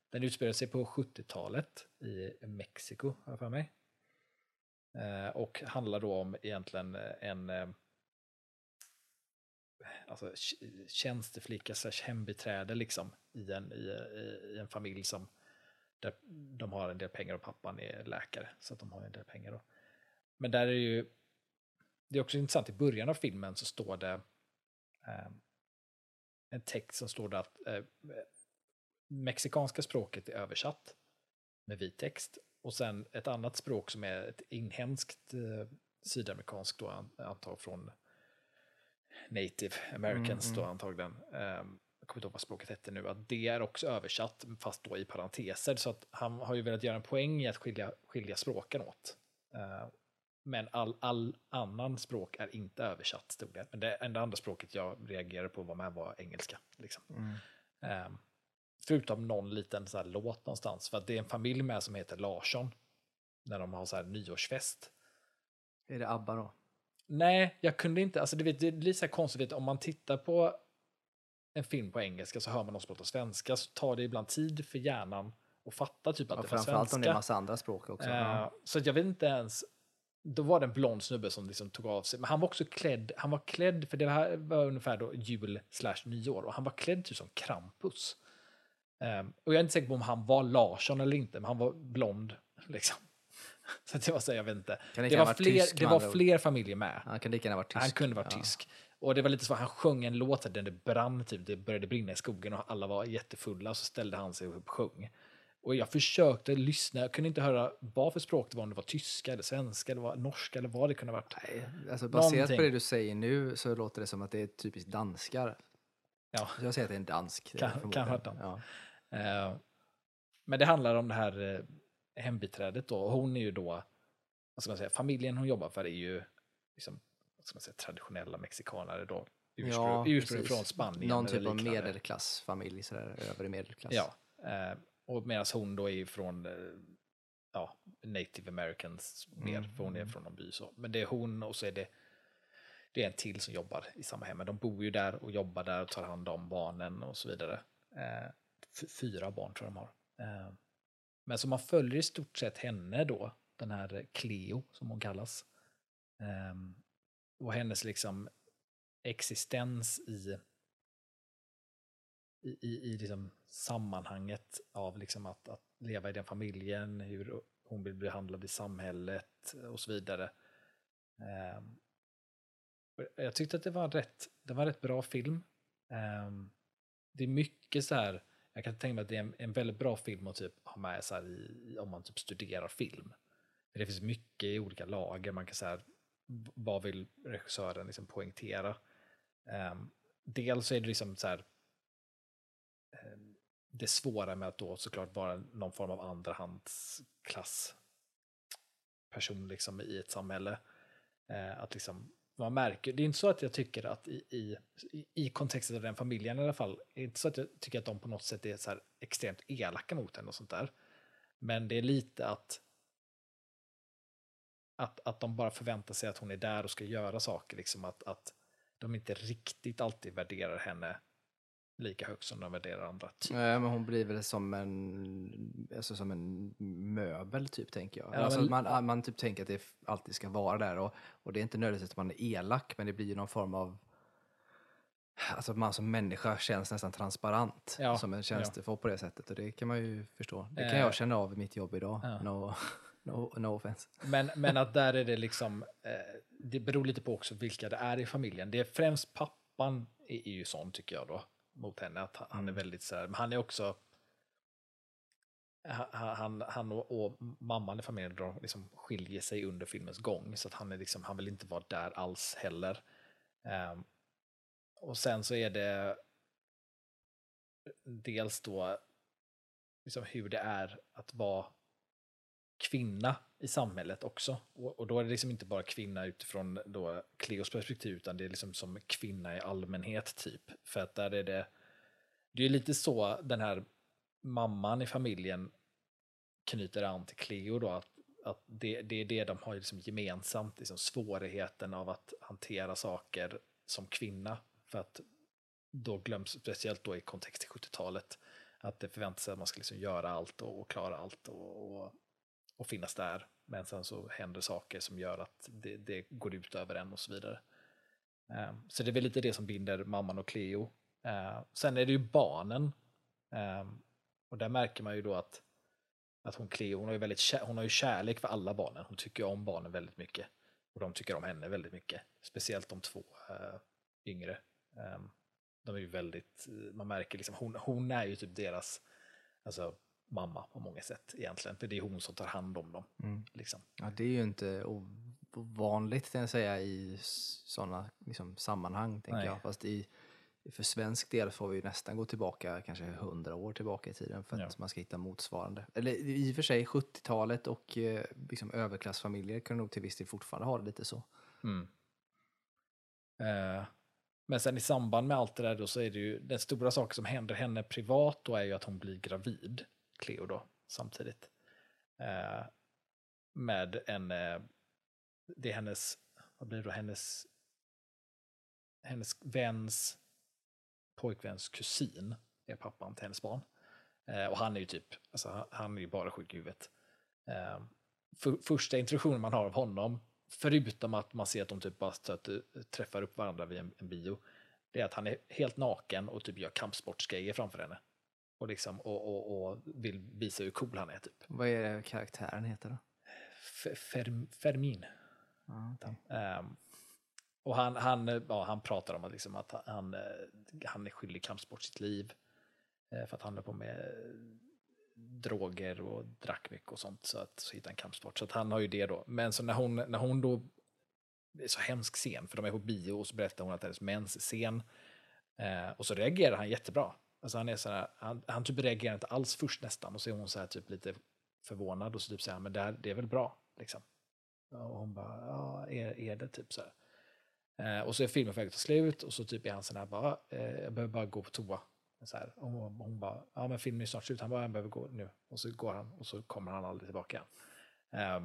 Den utspelar sig på 70-talet i Mexiko, har jag för mig. Eh, och handlar då om egentligen eh, en eh, alltså, tjänsteflicka slash hembiträde liksom i en, i, i, en familj som där de har en del pengar och pappan är läkare så att de har en del pengar då. Men där är ju det är också intressant i början av filmen så står det eh, en text som står där att eh, mexikanska språket är översatt med vit text och sen ett annat språk som är ett inhemskt eh, sydamerikanskt då an- antar från native americans Mm, då mm. antagligen. Eh, jag kommer inte ihåg vad språket hette nu, att det är också översatt fast då i parenteser så att han har ju velat göra en poäng i att skilja, skilja språken åt. Eh, men all, all annan språk är inte översatt stod det. Men det enda andra språket jag reagerade på var med var engelska. Liksom. Mm. Ehm, förutom någon liten så låt någonstans. För att det är en familj med som heter Larsson. När de har så här nyårsfest. Är det ABBA då? Nej, jag kunde inte. Alltså, du vet, det blir så här konstigt. Om man tittar på en film på engelska så hör man någon som pratar svenska. Så tar det ibland tid för hjärnan att fatta typ att Ja, det var framförallt om det är svenska. massa andra språk också. Ja. Så jag vet inte ens. Då var det en blond snubbe som liksom tog av sig. Men han var också klädd. Han var klädd, för det här var ungefär då jul slash nyår. Och han var klädd typ som Krampus. Ehm, och jag är inte säker på om han var Larsson eller inte, men han var blond. Liksom. Så att det var så, jag vet inte. Det gärna var, fler, tysk, det var fler familjer med. Han kan lika gärna vara tysk. Han kunde vara Ja. tysk. Och det var lite så att han sjöng en låt där det brann, typ, det började brinna i skogen och alla var jättefulla och så ställde han sig upp och sjöng. Och jag försökte lyssna, jag kunde inte höra vad för språk det var, om det var tyska eller svenska eller norska eller vad det kunde ha varit. Nej, alltså baserat Någonting. på det du säger nu så låter det som att det är typiskt danskar. Ja. Så jag säger att det är en dansk. Kan- kan ha. Ja. Eh, men det handlar om det här eh, hembiträdet då. Och hon är ju då, vad ska man säga, familjen hon jobbar för är ju liksom, vad ska man säga, traditionella mexikanare då. Ursprung, Ja, ursprung från Spanien. Någon typ av medelklassfamilj, sådär, övre medelklass. Ja, eh, och medan hon då är ju från ja, native americans mer, Mm, för hon är mm. från någon by. Så. Men det är hon och så är det, det är en till som jobbar i samma hem. Men de bor ju där och jobbar där och tar hand om barnen och så vidare. Fyra barn tror jag de har. Eh, men så man följer i stort sett henne då, den här Cleo som hon kallas. Ehm, och hennes liksom existens i i, i, liksom sammanhanget av liksom att, att leva i den familjen, hur hon blir behandlad i samhället och så vidare. Ehm, jag tyckte att det var en rätt, det var en rätt bra film. Ehm, det är mycket så här, jag kan tänka mig att det är en, en väldigt bra film att typ ha med så här i, om man typ studerar film. Det finns mycket i olika lager, man kan säga vad vill regissören liksom poängtera. Um, dels är det liksom så här um, det svåra med att då såklart vara någon form av andrahandsklass person liksom i ett samhälle. Uh, att liksom, man märker, det är inte så att jag tycker att i, i, i kontexten av den familjen i alla fall, det är inte så att jag tycker att de på något sätt är så här extremt elaka mot henne och sånt där. Men det är lite att att, att de bara förväntar sig att hon är där och ska göra saker, liksom att, att de inte riktigt alltid värderar henne lika högt som de värderar andra. Typ. Nej, men hon blir väl som en, alltså som en möbel typ tänker jag. Ja, alltså, men- man, man typ tänker att det alltid ska vara där och, och det är inte nödvändigtvis att man är elak men det blir ju någon form av Alltså man som människa känns nästan transparent Ja, som en tjänstefolk på det sättet och det kan man ju förstå. Det kan Eh, jag känna av i mitt jobb idag. ja. No, no, no offense. Men, men att där är det liksom, eh, det beror lite på också vilka det är i familjen. Det är främst pappan är ju sån tycker jag då, mot henne, att han är väldigt så här, men han är också, han, han, han och, och mamman i familjen de liksom skiljer sig under filmens gång, så att han, är liksom, han vill inte vara där alls heller. Um, och sen så är det dels då liksom hur det är att vara kvinna i samhället också. Och, och då är det liksom inte bara kvinna utifrån då Cleos perspektiv, utan det är liksom som kvinna i allmänhet typ. För att där är det, det är lite så den här mamman i familjen knyter an till Cleo då, att, att det, det är det de har liksom gemensamt, liksom svårigheten av att hantera saker som kvinna. För att då glöms, speciellt då i kontext till 70-talet, att det förväntas att man ska liksom göra allt och, och klara allt och, och, och, finnas där. Men sen så händer saker som gör att det, det går ut över en och så vidare. Eh, så det är väl lite det som binder mamman och Cleo. Eh, sen är det ju barnen. Eh, och där märker man ju då att, att hon Cleo, hon har, ju väldigt, hon har ju kärlek för alla barnen. Hon tycker om barnen väldigt mycket. Och de tycker om henne väldigt mycket. Speciellt de två yngre. De är ju väldigt, man märker liksom, hon, hon är ju typ deras alltså, mamma på många sätt egentligen. För det är hon som tar hand om dem. Mm. Liksom. Ja, det är ju inte ovanligt jag säga i sådana liksom, sammanhang. Tänker jag. Fast i, för svensk del får vi nästan gå tillbaka kanske hundra år tillbaka i tiden för att ja. man ska hitta motsvarande. Eller i och för sig 70-talet och eh, liksom, överklassfamiljer kan nog till viss del fortfarande ha det lite så. Mm. Uh, men sen i samband med allt det där då så är det ju den stora saken som händer henne privat då är ju att hon blir gravid, Cleo då, samtidigt. Eh, med en, eh, det är hennes, vad blir det då, hennes, hennes väns pojkväns kusin är pappan till hennes barn. Eh, och han är ju typ, alltså han är ju bara sjuk i huvudet. Eh, för, första introduktionen man har av honom förutom att man ser att de typ bara eh, träffar upp varandra vid en, en, bio, det är att han är helt naken och typ gör kampsportsgrejer framför henne. Och, liksom, och, och, och vill visa hur cool han är. Typ. Vad är karaktären heter då? Fermin. Fermin. Ah, okay. um, och han, han, ja, han pratar om att, liksom att han, han är skyldig kampsport sitt liv. Eh, för att han är på med droger och drack mycket och sånt. Så att så hittade han kampsport. Så att han har ju det då. Men så när hon, när hon då, det är så hemsk scen, för de är på bio och så berättar hon att hennes mens är sen. Eh, och så reagerar han jättebra. Alltså han är så här, han, han typ reagerar inte alls först nästan och så är hon så här typ lite förvånad och så typ säger men det, här, det är väl bra liksom. Och hon bara, ja, är, är det typ så här. Eh, och så är filmen på väg att ta slut och så typ är han sån här bara, eh, jag behöver bara gå på toa. Så här, och hon bara, ja men filmen är snart slut, han bara, jag behöver gå nu. Och så går han och så kommer han aldrig tillbaka. Eh,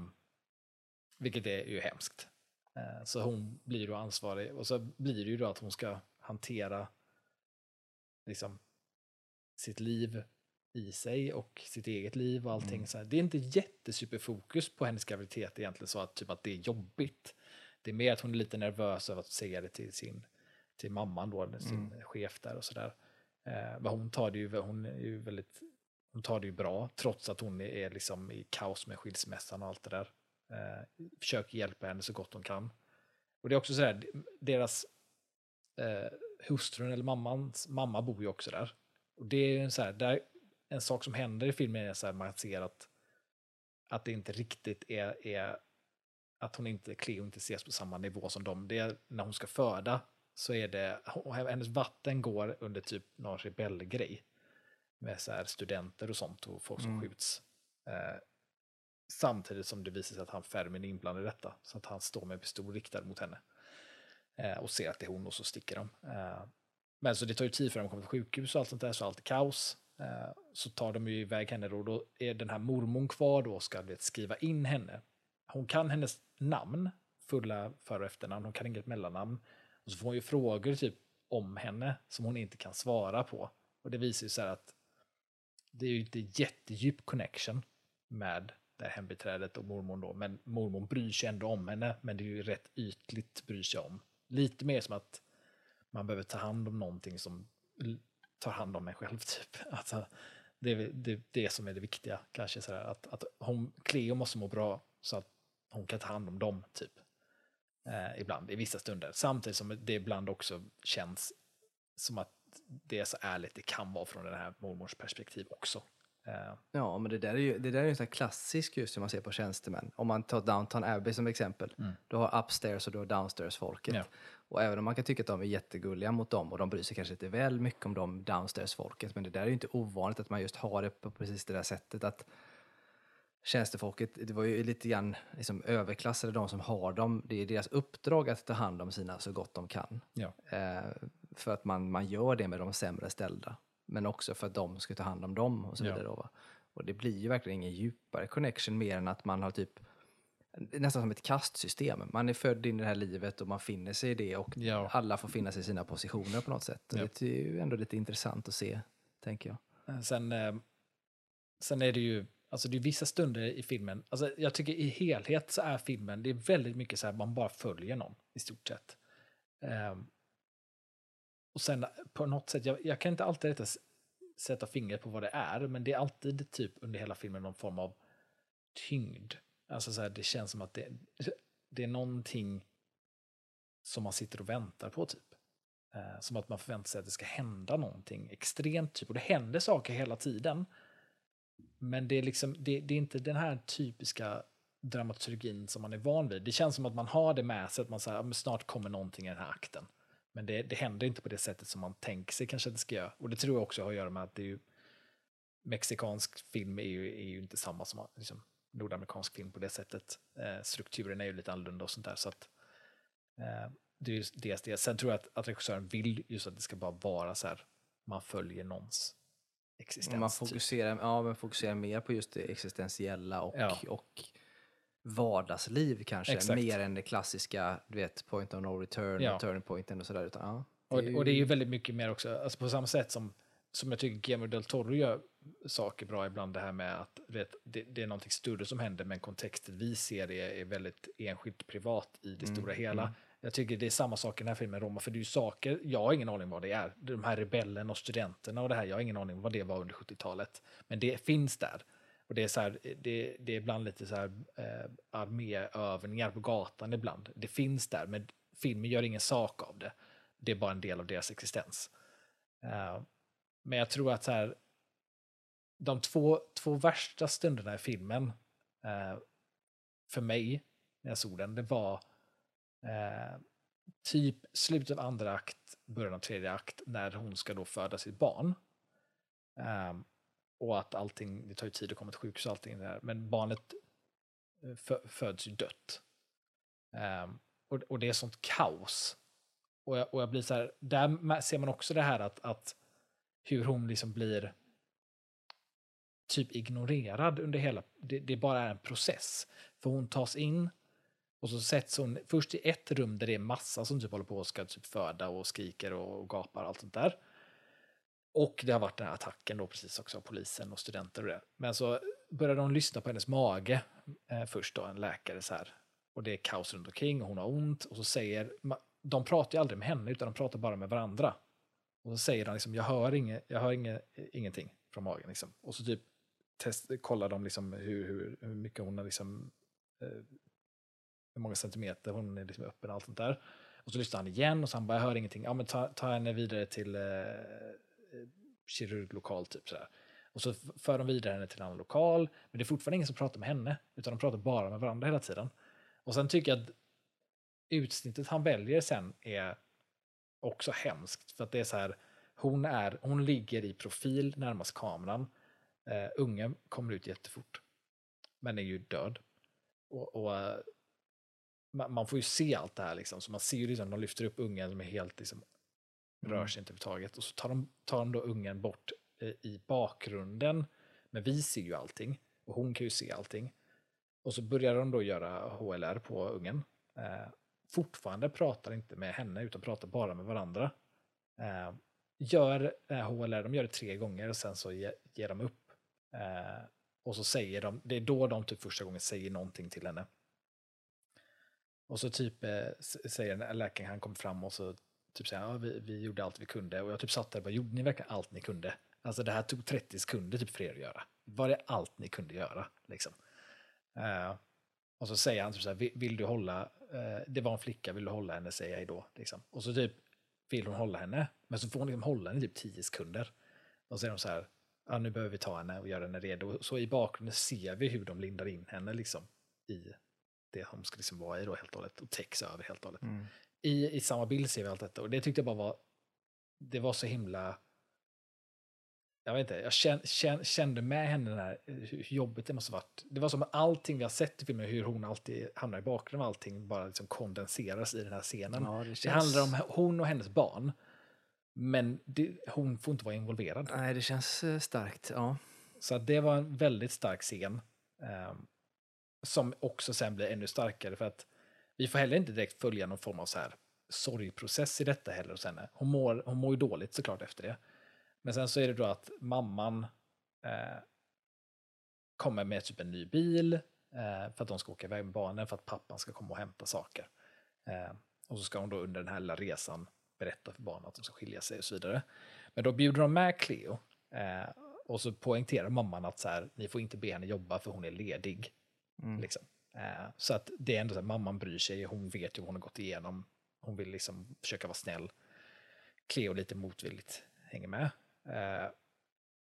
vilket är ju hemskt. Eh, så hon blir då ansvarig och så blir det ju då att hon ska hantera liksom sitt liv i sig och sitt eget liv och allting. Mm. Så här. Det är inte jättesuperfokus på hennes graviditet egentligen så att, typ att det är jobbigt. Det är mer att hon är lite nervös över att säga det till sin till mamman då, sin mm. chef där och sådär. Eh, men hon tar det ju, hon är ju väldigt, hon tar det ju bra, trots att hon är liksom i kaos med skilsmässan och allt det där. Eh, försöker hjälpa henne så gott hon kan. Och det är också så här, deras eh, hustrun eller mammans mamma bor ju också där. Och det är en, så här, där, en sak som händer i filmen är så här, man ser att, att det inte riktigt är, är att hon inte, Cleo inte ses på samma nivå som dem. Det är när hon ska föda så är det, hennes vatten går under typ någon rebellgrej. Med så här studenter och sånt och folk som mm. skjuts. Eh, samtidigt som det visar sig att han Fermin är inblandad i detta. Så att han står med pistol riktad mot henne. Eh, och ser att det är hon och så sticker de. Eh, men så det tar ju tid för dem att komma till sjukhus och allt sånt där, så allt är kaos. Eh, så tar de ju iväg henne då, och då är den här mormon kvar då och ska vet, skriva in henne. Hon kan hennes namn, fulla för och efternamn, hon kan inget mellannamn. Och så får hon ju frågor typ om henne som hon inte kan svara på. Och det visar ju så här att det är ju inte jättedjup connection med det här hembiträdet och mormon då, men mormon bryr sig ändå om henne, men det är ju rätt ytligt bryr sig om. Lite mer som att man behöver ta hand om någonting som tar hand om en själv, typ. Alltså, det är det, det som är det viktiga, kanske så att, att hon, Cleo måste må bra så att hon kan ta hand om dem, typ eh, ibland, i vissa stunder. Samtidigt som det ibland också känns som att det är så ärligt det kan vara från den här mormors perspektiv också. Eh. Ja, men det där är ju det där är ju så klassiskt just hur man ser på tjänstemän. Om man tar Downton Abbey som exempel. Mm. Du har upstairs och du har downstairs-folket. Ja. Och även om man kan tycka att de är jättegulliga mot dem och de bryr sig kanske inte väl mycket om de downstairs-folket. Men det där är ju inte ovanligt att man just har det på precis det där sättet. att tjänstefolket, det var ju lite grann liksom överklassade, de som har dem. Det är deras uppdrag att ta hand om sina så gott de kan. Ja. Eh, för att man, man gör det med de sämre ställda. Men också för att de ska ta hand om dem och så Ja. vidare. Då, va? Och det blir ju verkligen ingen djupare connection mer än att man har typ nästan som ett kastsystem. Man är född in i det här livet och man finner sig i det och Ja. alla får finna sig i sina positioner på något sätt. Och Ja. Det är ju ändå lite intressant att se, tänker jag. Eh, Sen, eh, sen är det ju, alltså det är vissa stunder i filmen, alltså jag tycker i helhet så är filmen, det är väldigt mycket så här man bara följer någon i stort sett. Ehm, och sen på något sätt, jag, jag kan inte alltid rätta, sätta fingret på vad det är, men det är alltid typ under hela filmen någon form av tyngd. Alltså så här, det känns som att det, det är någonting som man sitter och väntar på typ. Eh, som att man förväntar sig att det ska hända någonting extremt typ. Och det händer saker hela tiden. Men det är liksom, det, det är inte den här typiska dramaturgin som man är van vid. Det känns som att man har det med sig, att man säger att snart kommer någonting i den här akten. Men det, det händer inte på det sättet som man tänker sig kanske att det ska göra. Och det tror jag också har att göra med att det är ju, mexikansk film är ju, är ju inte samma som liksom, nordamerikansk film på det sättet. Eh, strukturen är ju lite annorlunda och sånt där. Så att, eh, det är ju dels det. Sen tror jag att, att regissören vill just att det ska bara vara så här, man följer någons existens. Man typ. fokuserar, ja, men fokuserar mer på just det existentiella och, Ja. och vardagsliv kanske, Exakt. mer än det klassiska, du vet, point of no return, Ja. turning pointen och sådär. Utan, ja, Och, och det är ju väldigt mycket mer också, alltså på samma sätt som, som jag tycker Guillermo del Toro gör saker bra ibland, det här med att vet, det, det är någonting större som händer, men kontexten vi ser är, är väldigt enskilt privat i det Mm, stora hela. Jag tycker det är samma sak i den här filmen Roma, för det är ju saker, jag har ingen aning vad det är. De här rebellen och studenterna och det här, jag har ingen aning vad det var under 70-talet. Men det finns där. Och det är, så här, det, det är ibland lite så här eh, arméövningar på gatan ibland. Det finns där, men filmen gör ingen sak av det. Det är bara en del av deras existens. Eh, men jag tror att så här, de två, två värsta stunderna i filmen, eh, för mig, när jag såg den, det var eh, typ slutet av andra akt, början av tredje akt, när hon ska då föda sitt barn. Ehm, och att allting, det tar ju tid att komma till sjukhus och allting där, men barnet eh, föds ju dött. Um, och, och det är sånt kaos. Och jag, och jag blir så här, där ser man också det här att, att hur hon liksom blir typ ignorerad under hela, det, det bara är en process. För hon tas in och så sätts hon först i ett rum där det är massa som typ håller på och ska typ föda och skriker och, och gapar och allt sånt där. Och det har varit den här attacken då precis också av polisen och studenter och det. Men så börjar de lyssna på hennes mage eh, först då, en läkare så här. Och det är kaos runt omkring och hon har ont. Och så säger, de pratar ju aldrig med henne utan de pratar bara med varandra. Och så säger han liksom, jag hör, inge, jag hör inge, ingenting från magen liksom. Och så typ test, kollar de liksom hur, hur, hur mycket hon har liksom, eh, hur många centimeter hon är liksom öppen och allt sånt där. Och så lyssnar han igen och så han bara, jag hör ingenting. Ja men ta, ta henne vidare till eh, Eh, kirurglokal typ sådär. Och så för de vidare henne till en annan lokal. Men det är fortfarande ingen som pratar med henne, utan de pratar bara med varandra hela tiden. Och sen tycker jag att utsnittet han väljer sen är också hemskt. För att det är så här, hon, är, hon ligger i profil närmast kameran. Uh, ungen kommer ut jättefort, men är ju död. Och, och eh, man, man får ju se allt det här, liksom. så man ser ju liksom, de lyfter upp ungen som är helt liksom, rör Mm. sig inte överhuvudtaget. Och så tar de, tar de då ungen bort eh, i bakgrunden. Men vi ser ju allting och hon kan ju se allting. Och så börjar de då göra HLR på ungen. Eh, fortfarande pratar inte med henne utan pratar bara med varandra. Eh, gör eh, HLR, de gör det tre gånger och sen så ge, ger de upp. Eh, och så säger de, det är då de typ första gången säger någonting till henne. Och så typ eh, säger läkaren, han kom fram och så typ säga, ja, vi, vi gjorde allt vi kunde. Och jag typ satt där och bara, gjorde ni verkligen allt ni kunde? Alltså det här tog 30 sekunder typ för er att göra. Var det allt ni kunde göra? Liksom. Uh, och så säger han typ så här, vill, vill du hålla, uh, det var en flicka, vill du hålla henne, säger hej då. Liksom. Och så typ vill hon hålla henne, men så får hon liksom hålla henne i typ 10 sekunder. Och så är de så här, ja nu behöver vi ta henne och göra henne redo. Så i bakgrunden ser vi hur de lindar in henne liksom i det hon ska liksom vara i då helt och hållet och täcks över helt och hållet. Mm. I, I samma bild ser vi allt detta och det tyckte jag bara var, det var så himla, jag vet inte, jag kände med henne den här, hur jobbigt det måste varit. Det var som allting vi har sett i filmen, hur hon alltid hamnar i bakgrunden av allting, bara liksom kondenseras i den här scenen. Ja, det, Det känns... handlar om hon och hennes barn. Men det, hon får inte vara involverad. Nej, det känns eh, starkt. Ja. Så det var en väldigt stark scen. Eh, som också sen blir ännu starkare för att vi får heller inte direkt följa någon form av så här sorgprocess i detta heller hos henne. Hon mår, hon mår ju dåligt såklart efter det. Men sen så är det då att mamman eh, kommer med typ en ny bil eh, för att de ska åka iväg med barnen för att pappan ska komma och hämta saker. Eh, och så ska hon då under den här lilla resan berätta för barnen att de ska skilja sig och så vidare. Men då bjuder de med Cleo eh, och så poängterar mamman att så här, ni får inte be henne jobba för hon är ledig. Mm. Liksom. Eh, så att det är ändå så att mamman bryr sig, hon vet ju vad hon har gått igenom. Hon vill liksom försöka vara snäll. Cleo lite motvilligt hänger med. Eh,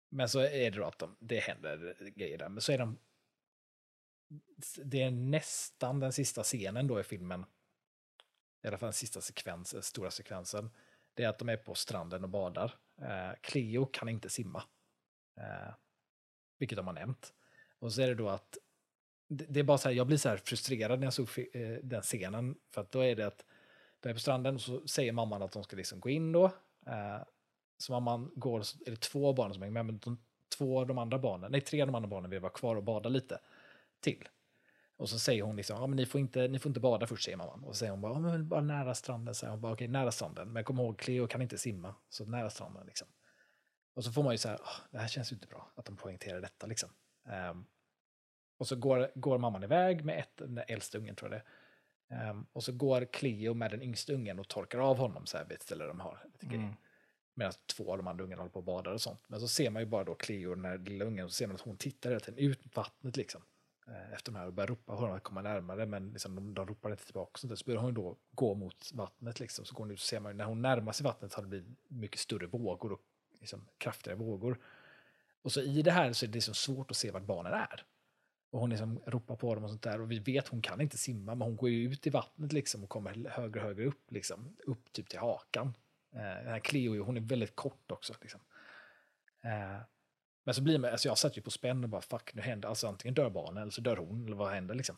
men så är det då att de, det händer grejer där. Men så är de... Det är nästan den sista scenen då i filmen. I alla fall den sista sekvensen, eh, stora sekvensen. Det är att de är på stranden och badar. Cleo kan inte simma. Vilket de har nämnt. Och så är det då att det, det är bara så här, jag blir så här frustrerad när jag såg eh, den scenen. För att då är det att de är på stranden och så säger mamman att de ska liksom gå in då. Eh, så mamman går, är det två barn som hänger med, men de, två av de andra barnen, nej tre av de andra barnen vill vara kvar och bada lite till. Och så säger hon liksom, ja men ni får inte, ni får inte bada först säger mamman. Och så säger hon bara, ja men bara nära stranden, Så hon bara, okej nära stranden. Men kom ihåg, Cleo kan inte simma, så nära stranden liksom. Och så får man ju så här, ah, det här känns ju inte bra, att de poängterar detta liksom. Ehm, och så går, går mamman iväg med ett, den äldsta ungen tror jag det. Ehm, och så går Cleo med den yngsta ungen och torkar av honom så här vid ett ställe de har. Mm. Medan två av de andra ungarna håller på och badar och sånt. Men så ser man ju bara då Cleo, den här lilla ungen, och så ser man att hon tittar hela tiden ut mot vattnet liksom. eh, Efter de här och börjar ropa på honom att komma närmare, men liksom de, de ropar inte tillbaka. och sånt där. Så börjar hon då gå mot vattnet liksom. Så går hon ut och ser man när hon närmar sig vattnet har det blivit mycket större vågor och liksom kraftigare vågor. Och så i det här så är det liksom svårt att se vart barnen är. Och hon liksom ropar på dem och sånt där. Och vi vet hon kan inte simma, men hon går ju ut i vattnet liksom och kommer högre och högre upp, liksom. Upp typ till hakan. Eh, den här Cleo, hon är väldigt kort också. Liksom. Eh, men så blir man, alltså jag satt ju på spänn och bara fuck, nu händer, alltså antingen dör barnen eller så dör hon, eller vad händer liksom.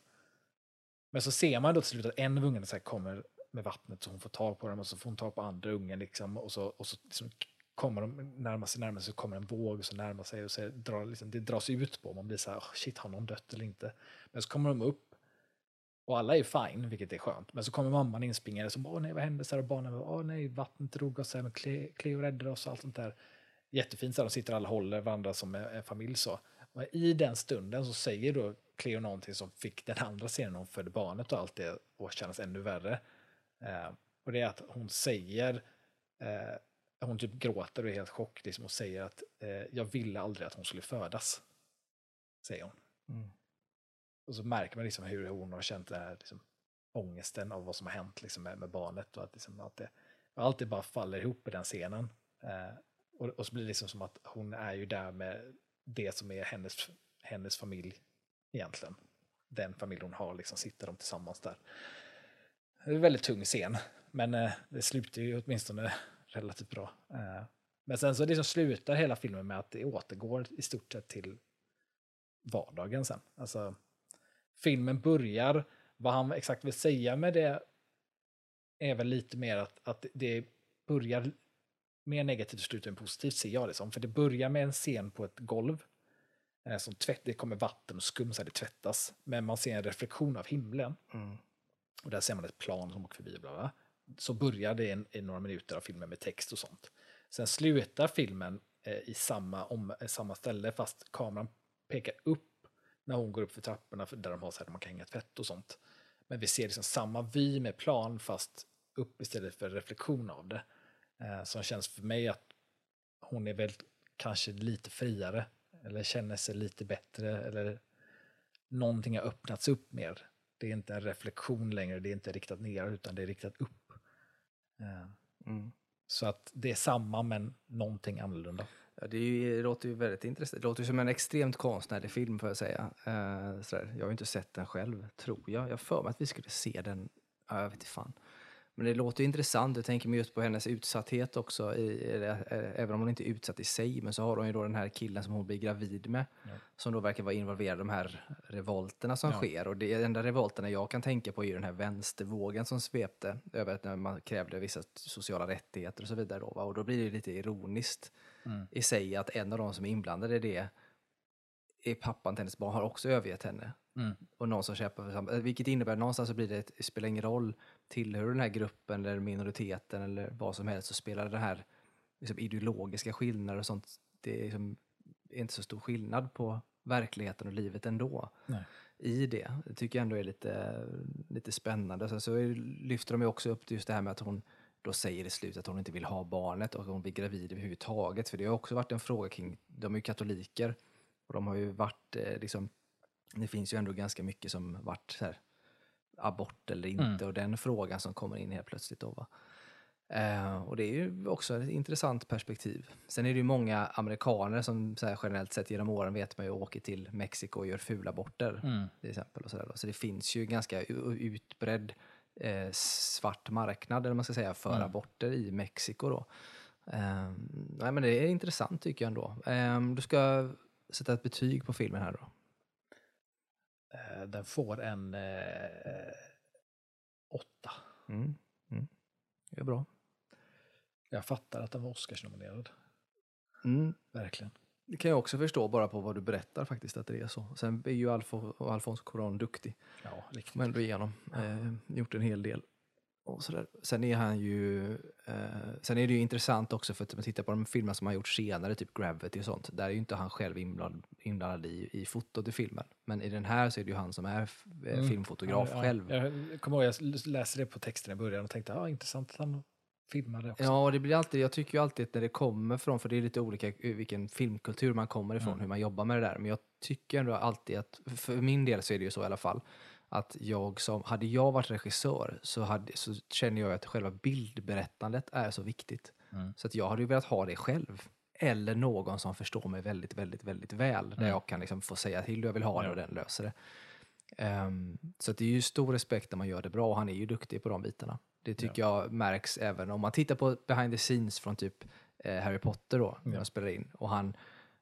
Men så ser man då till slut att en av ungarna så här kommer med vattnet så hon får tag på dem och så får hon tag på andra ungen liksom och så, och så liksom kommer de närma sig närmare så kommer en våg och så närmar sig och så drar liksom, det dras ut på man blir så här, oh, shit har någon dött eller inte? Men så kommer de upp och alla är fine, vilket är skönt. Men så kommer mamman inspringande som åh nej vad hände? Så här, och barnen bara, åh nej vattnet drog oss, här, men Cleo räddade oss och allt sånt där. Jättefint, så här, de sitter alla håller varandra som en, en familj så. Och i den stunden så säger då Cleo någonting som fick den andra scenen hon födde barnet och allt det att kännas ännu värre. Eh, och det är att hon säger, eh, hon typ gråter och är helt chock liksom, och säger att eh, jag ville aldrig att hon skulle födas. Säger hon. Mm. Och så märker man liksom hur hon har känt den här liksom, ångesten av vad som har hänt liksom, med, med barnet. Och att, liksom, att det, allt det bara faller ihop i den scenen. Eh, och, och så blir det liksom som att hon är ju där med det som är hennes, hennes familj egentligen. Den familj hon har, liksom sitter de tillsammans där. Det är en väldigt tung scen, men eh, det slutar ju åtminstone relativt bra. Eh, men sen så liksom slutar hela filmen med att det återgår i stort sett till vardagen sen. Alltså, filmen börjar, vad han exakt vill säga med det är väl lite mer att, att det börjar mer negativt och slutar positivt ser jag det som. För det börjar med en scen på ett golv. Eh, som tvätt, det kommer vatten och skum så det tvättas. Men man ser en reflektion av himlen. Mm. Och där ser man ett plan som åker förbi. Bla bla. Så börjar det en, i några minuter av filmen med text och sånt. Sen slutar filmen eh, i samma, om, eh, samma ställe fast kameran pekar upp när hon går upp för trapporna där de har så här, där man kan hänga tvätt och sånt. Men vi ser liksom samma vy med plan fast upp istället för reflektion av det. Eh, som känns för mig att hon är väl kanske lite friare eller känner sig lite bättre eller någonting har öppnats upp mer. Det är inte en reflektion längre, det är inte riktat ner utan det är riktat upp. Eh, Mm. Så att det är samma men någonting annorlunda. Ja, det, ju, det låter ju väldigt intressant. Det låter ju som en extremt konstnärlig film får jag säga. Eh. Jag har ju inte sett den själv, tror jag. Jag har för mig att vi skulle se den, ja, jag vet inte fan. Men det låter ju intressant. Jag tänker mig just på hennes utsatthet också. I, eh, även om hon inte är utsatt i sig, men så har hon ju då den här killen som hon blir gravid med. Ja. Som då verkar vara involverad i de här revolterna som Ja. sker. Och det enda revolterna jag kan tänka på är den här vänstervågen som svepte över att när man krävde vissa sociala rättigheter och så vidare. Då? Och då blir det lite ironiskt Mm. i sig att en av de som är inblandade i det är pappan till hennes barn, har också övergett henne. Mm. Och någon som kämpar för samma, vilket innebär någonstans så blir det, det spelar ingen roll, tillhör den här gruppen eller minoriteten eller vad som helst så spelar det här liksom, ideologiska skillnader och sånt, det är liksom, inte så stor skillnad på verkligheten och livet ändå Nej. i det. Det tycker jag ändå är lite, lite spännande. Sen så lyfter de ju också upp just det här med att hon då säger i slutet att hon inte vill ha barnet och hon blir gravid överhuvudtaget. För det har också varit en fråga kring, de är ju katoliker och de har ju varit eh, liksom, det finns ju ändå ganska mycket som varit så här, abort eller inte Mm. och den frågan som kommer in helt plötsligt då. Eh, och det är ju också ett intressant perspektiv. Sen är det ju många amerikaner som så generellt sett genom åren vet man ju åker till Mexiko och gör fulaborter Mm. till exempel. Och så, så det finns ju ganska utbredd eh, svart marknad eller man ska säga, för Mm. aborter i Mexiko. Då. Eh, nej, men det är intressant tycker jag ändå. Eh, du ska sätta ett betyg på filmen här då. Eh, Den får en eh, åtta. Mm. Mm. Det är bra. Jag fattar att den var Oscarsnominerad. Mm. Verkligen. Det kan jag också förstå bara på vad du berättar faktiskt att det är så. Sen är ju Alfo, Alfonso Cuarón duktig. Ja, riktigt. Men igenom. Eh, gjort en hel del. Och sådär. Sen är han ju... Eh, sen är det ju intressant också för att man tittar på de filmer som han gjort senare, typ Gravity och sånt, där är ju inte han själv inblandad, inblandad i, i fotot i filmen. Men i den här så är det ju han som är eh, Mm. filmfotograf Ja, ja. själv. Jag kommer ihåg, jag läste det på texten i början och tänkte, ja, intressant att han filmade också. Ja, det blir alltid, jag tycker ju alltid att när det kommer från, för det är lite olika vilken filmkultur man kommer ifrån, Mm. hur man jobbar med det där. Men jag tycker ändå alltid att, för min del så är det ju så i alla fall, att jag som, hade jag varit regissör så, hade, så känner jag att själva bildberättandet är så viktigt. Mm. Så att jag hade ju velat ha det själv. Eller någon som förstår mig väldigt, väldigt, väldigt väl. Där Mm. jag kan liksom få säga till hur jag vill ha det Ja. och den löser det. Ehm, så det är ju stor respekt när man gör det bra och han är ju duktig på de bitarna. Det tycker jag märks även om man tittar på behind the scenes från typ eh, Harry Potter då, när Ja. de spelar in. Och han,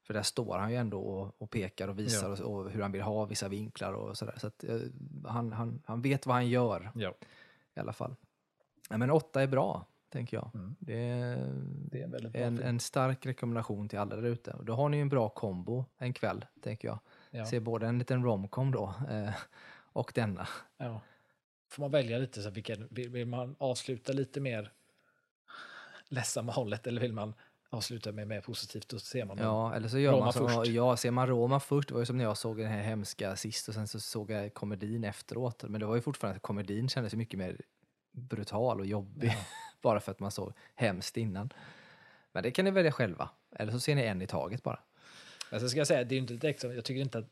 för där står han ju ändå och, och pekar och visar Ja. och, och hur han vill ha vissa vinklar och sådär. Så att eh, han, han, han vet vad han gör Ja, i alla fall. Ja, men åtta är bra, tänker jag. Mm. Det är det är en en, en stark rekommendation till alla där ute. Då har ni ju en bra kombo en kväll, tänker jag. Ja. Se både en liten romcom då eh, och denna. Ja. Får man välja lite, så vilken, vill, vill man avsluta lite mer ledsamma hållet eller vill man avsluta med mer positivt? Då ser man. Ja, eller så gör Roma man som, först. ja, ser man Roma först, det var ju som när jag såg den här hemska sist och sen så såg jag komedin efteråt. Men det var ju fortfarande att komedin kändes mycket mer brutal och jobbig, bara för att man såg hemskt innan. Men det kan ni välja själva, eller så ser ni en i taget bara. Alltså ska jag säga, det är ju inte direkt som, jag tycker inte att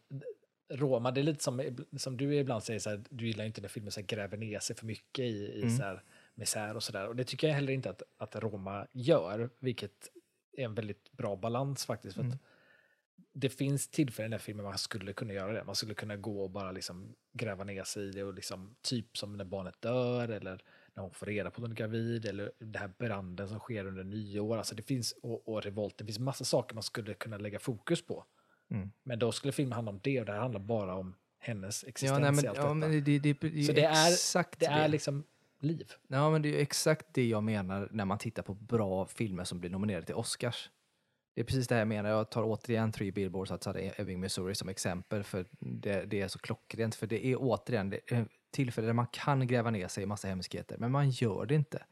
Roma, det är lite som, som du ibland säger, så här, du gillar inte när filmer så här, gräver ner sig för mycket i, i Mm. så här, misär och sådär. Och det tycker jag heller inte att, att Roma gör, vilket är en väldigt bra balans faktiskt. För Mm. att det finns tillfällen i den här filmen man skulle kunna göra det. Man skulle kunna gå och bara liksom gräva ner sig i det och liksom, typ som när barnet dör eller när hon får reda på att hon är gravid eller den här branden som sker under nyår. Alltså det finns, och, och revolt, det finns massa saker man skulle kunna lägga fokus på. Mm. Men då skulle filmen handla om det och det här handlar bara om hennes Ja, existens nej, men, i allt ja, detta. det, det, det, Så det är- exakt det är liksom liv. Ja, men det är ju exakt det jag menar när man tittar på bra filmer som blir nominerade till Oscars. Det är precis det här jag menar. Jag tar återigen Three Billboards outside Ebbing, Missouri som exempel, för det, det är så klockrent. För det är återigen det är tillfällen där man kan gräva ner sig i massa hemskheter, men man gör det inte.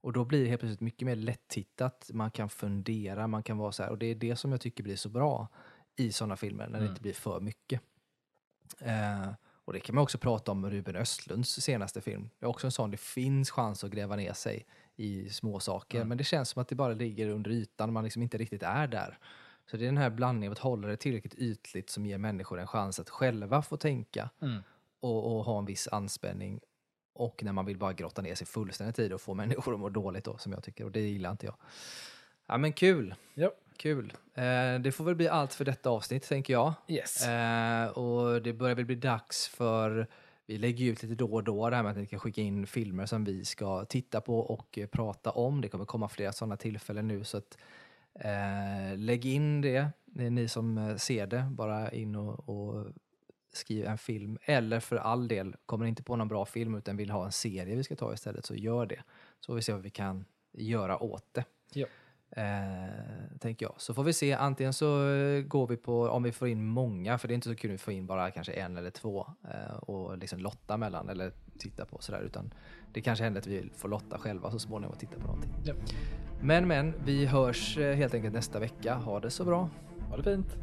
Och då blir det helt plötsligt mycket mer lättittat. Man kan fundera, man kan vara så här. Och det är det som jag tycker blir så bra i sådana filmer, när det Mm. inte blir för mycket. Eh, och det kan man också prata om Ruben Östlunds senaste film. Det är också en sån, det finns chans att gräva ner sig i små saker, Mm. men det känns som att det bara ligger under ytan, man liksom inte riktigt är där. Så det är den här blandningen av att hålla det tillräckligt ytligt som ger människor en chans att själva få tänka Mm. och, och ha en viss anspänning. Och när man vill bara grotta ner sig fullständigt i det och få människor att må dåligt då, som jag tycker. Och det gillar inte jag. Ja men kul, Ja. Kul. Eh, det får väl bli allt för detta avsnitt, tänker jag. Yes. Eh, och det börjar väl bli dags för, vi lägger ut lite då och då det här med att ni kan skicka in filmer som vi ska titta på och prata om. Det kommer komma flera sådana tillfällen nu så att eh, lägg in det, det ni som eh, ser det, bara in och, och skriv en film. Eller för all del, kommer inte på någon bra film utan vill ha en serie vi ska ta istället, så gör det. Så vi se vad vi kan göra åt det. Ja. Eh, tänker jag. Så får vi se, antingen så eh, går vi på, om vi får in många, för det är inte så kul att få in bara kanske en eller två eh, och liksom lotta mellan eller titta på sådär, utan det kanske händer att vi får lotta själva så småningom och titta på någonting. Ja. Men men, vi hörs eh, helt enkelt nästa vecka. Ha det så bra. Ha det fint.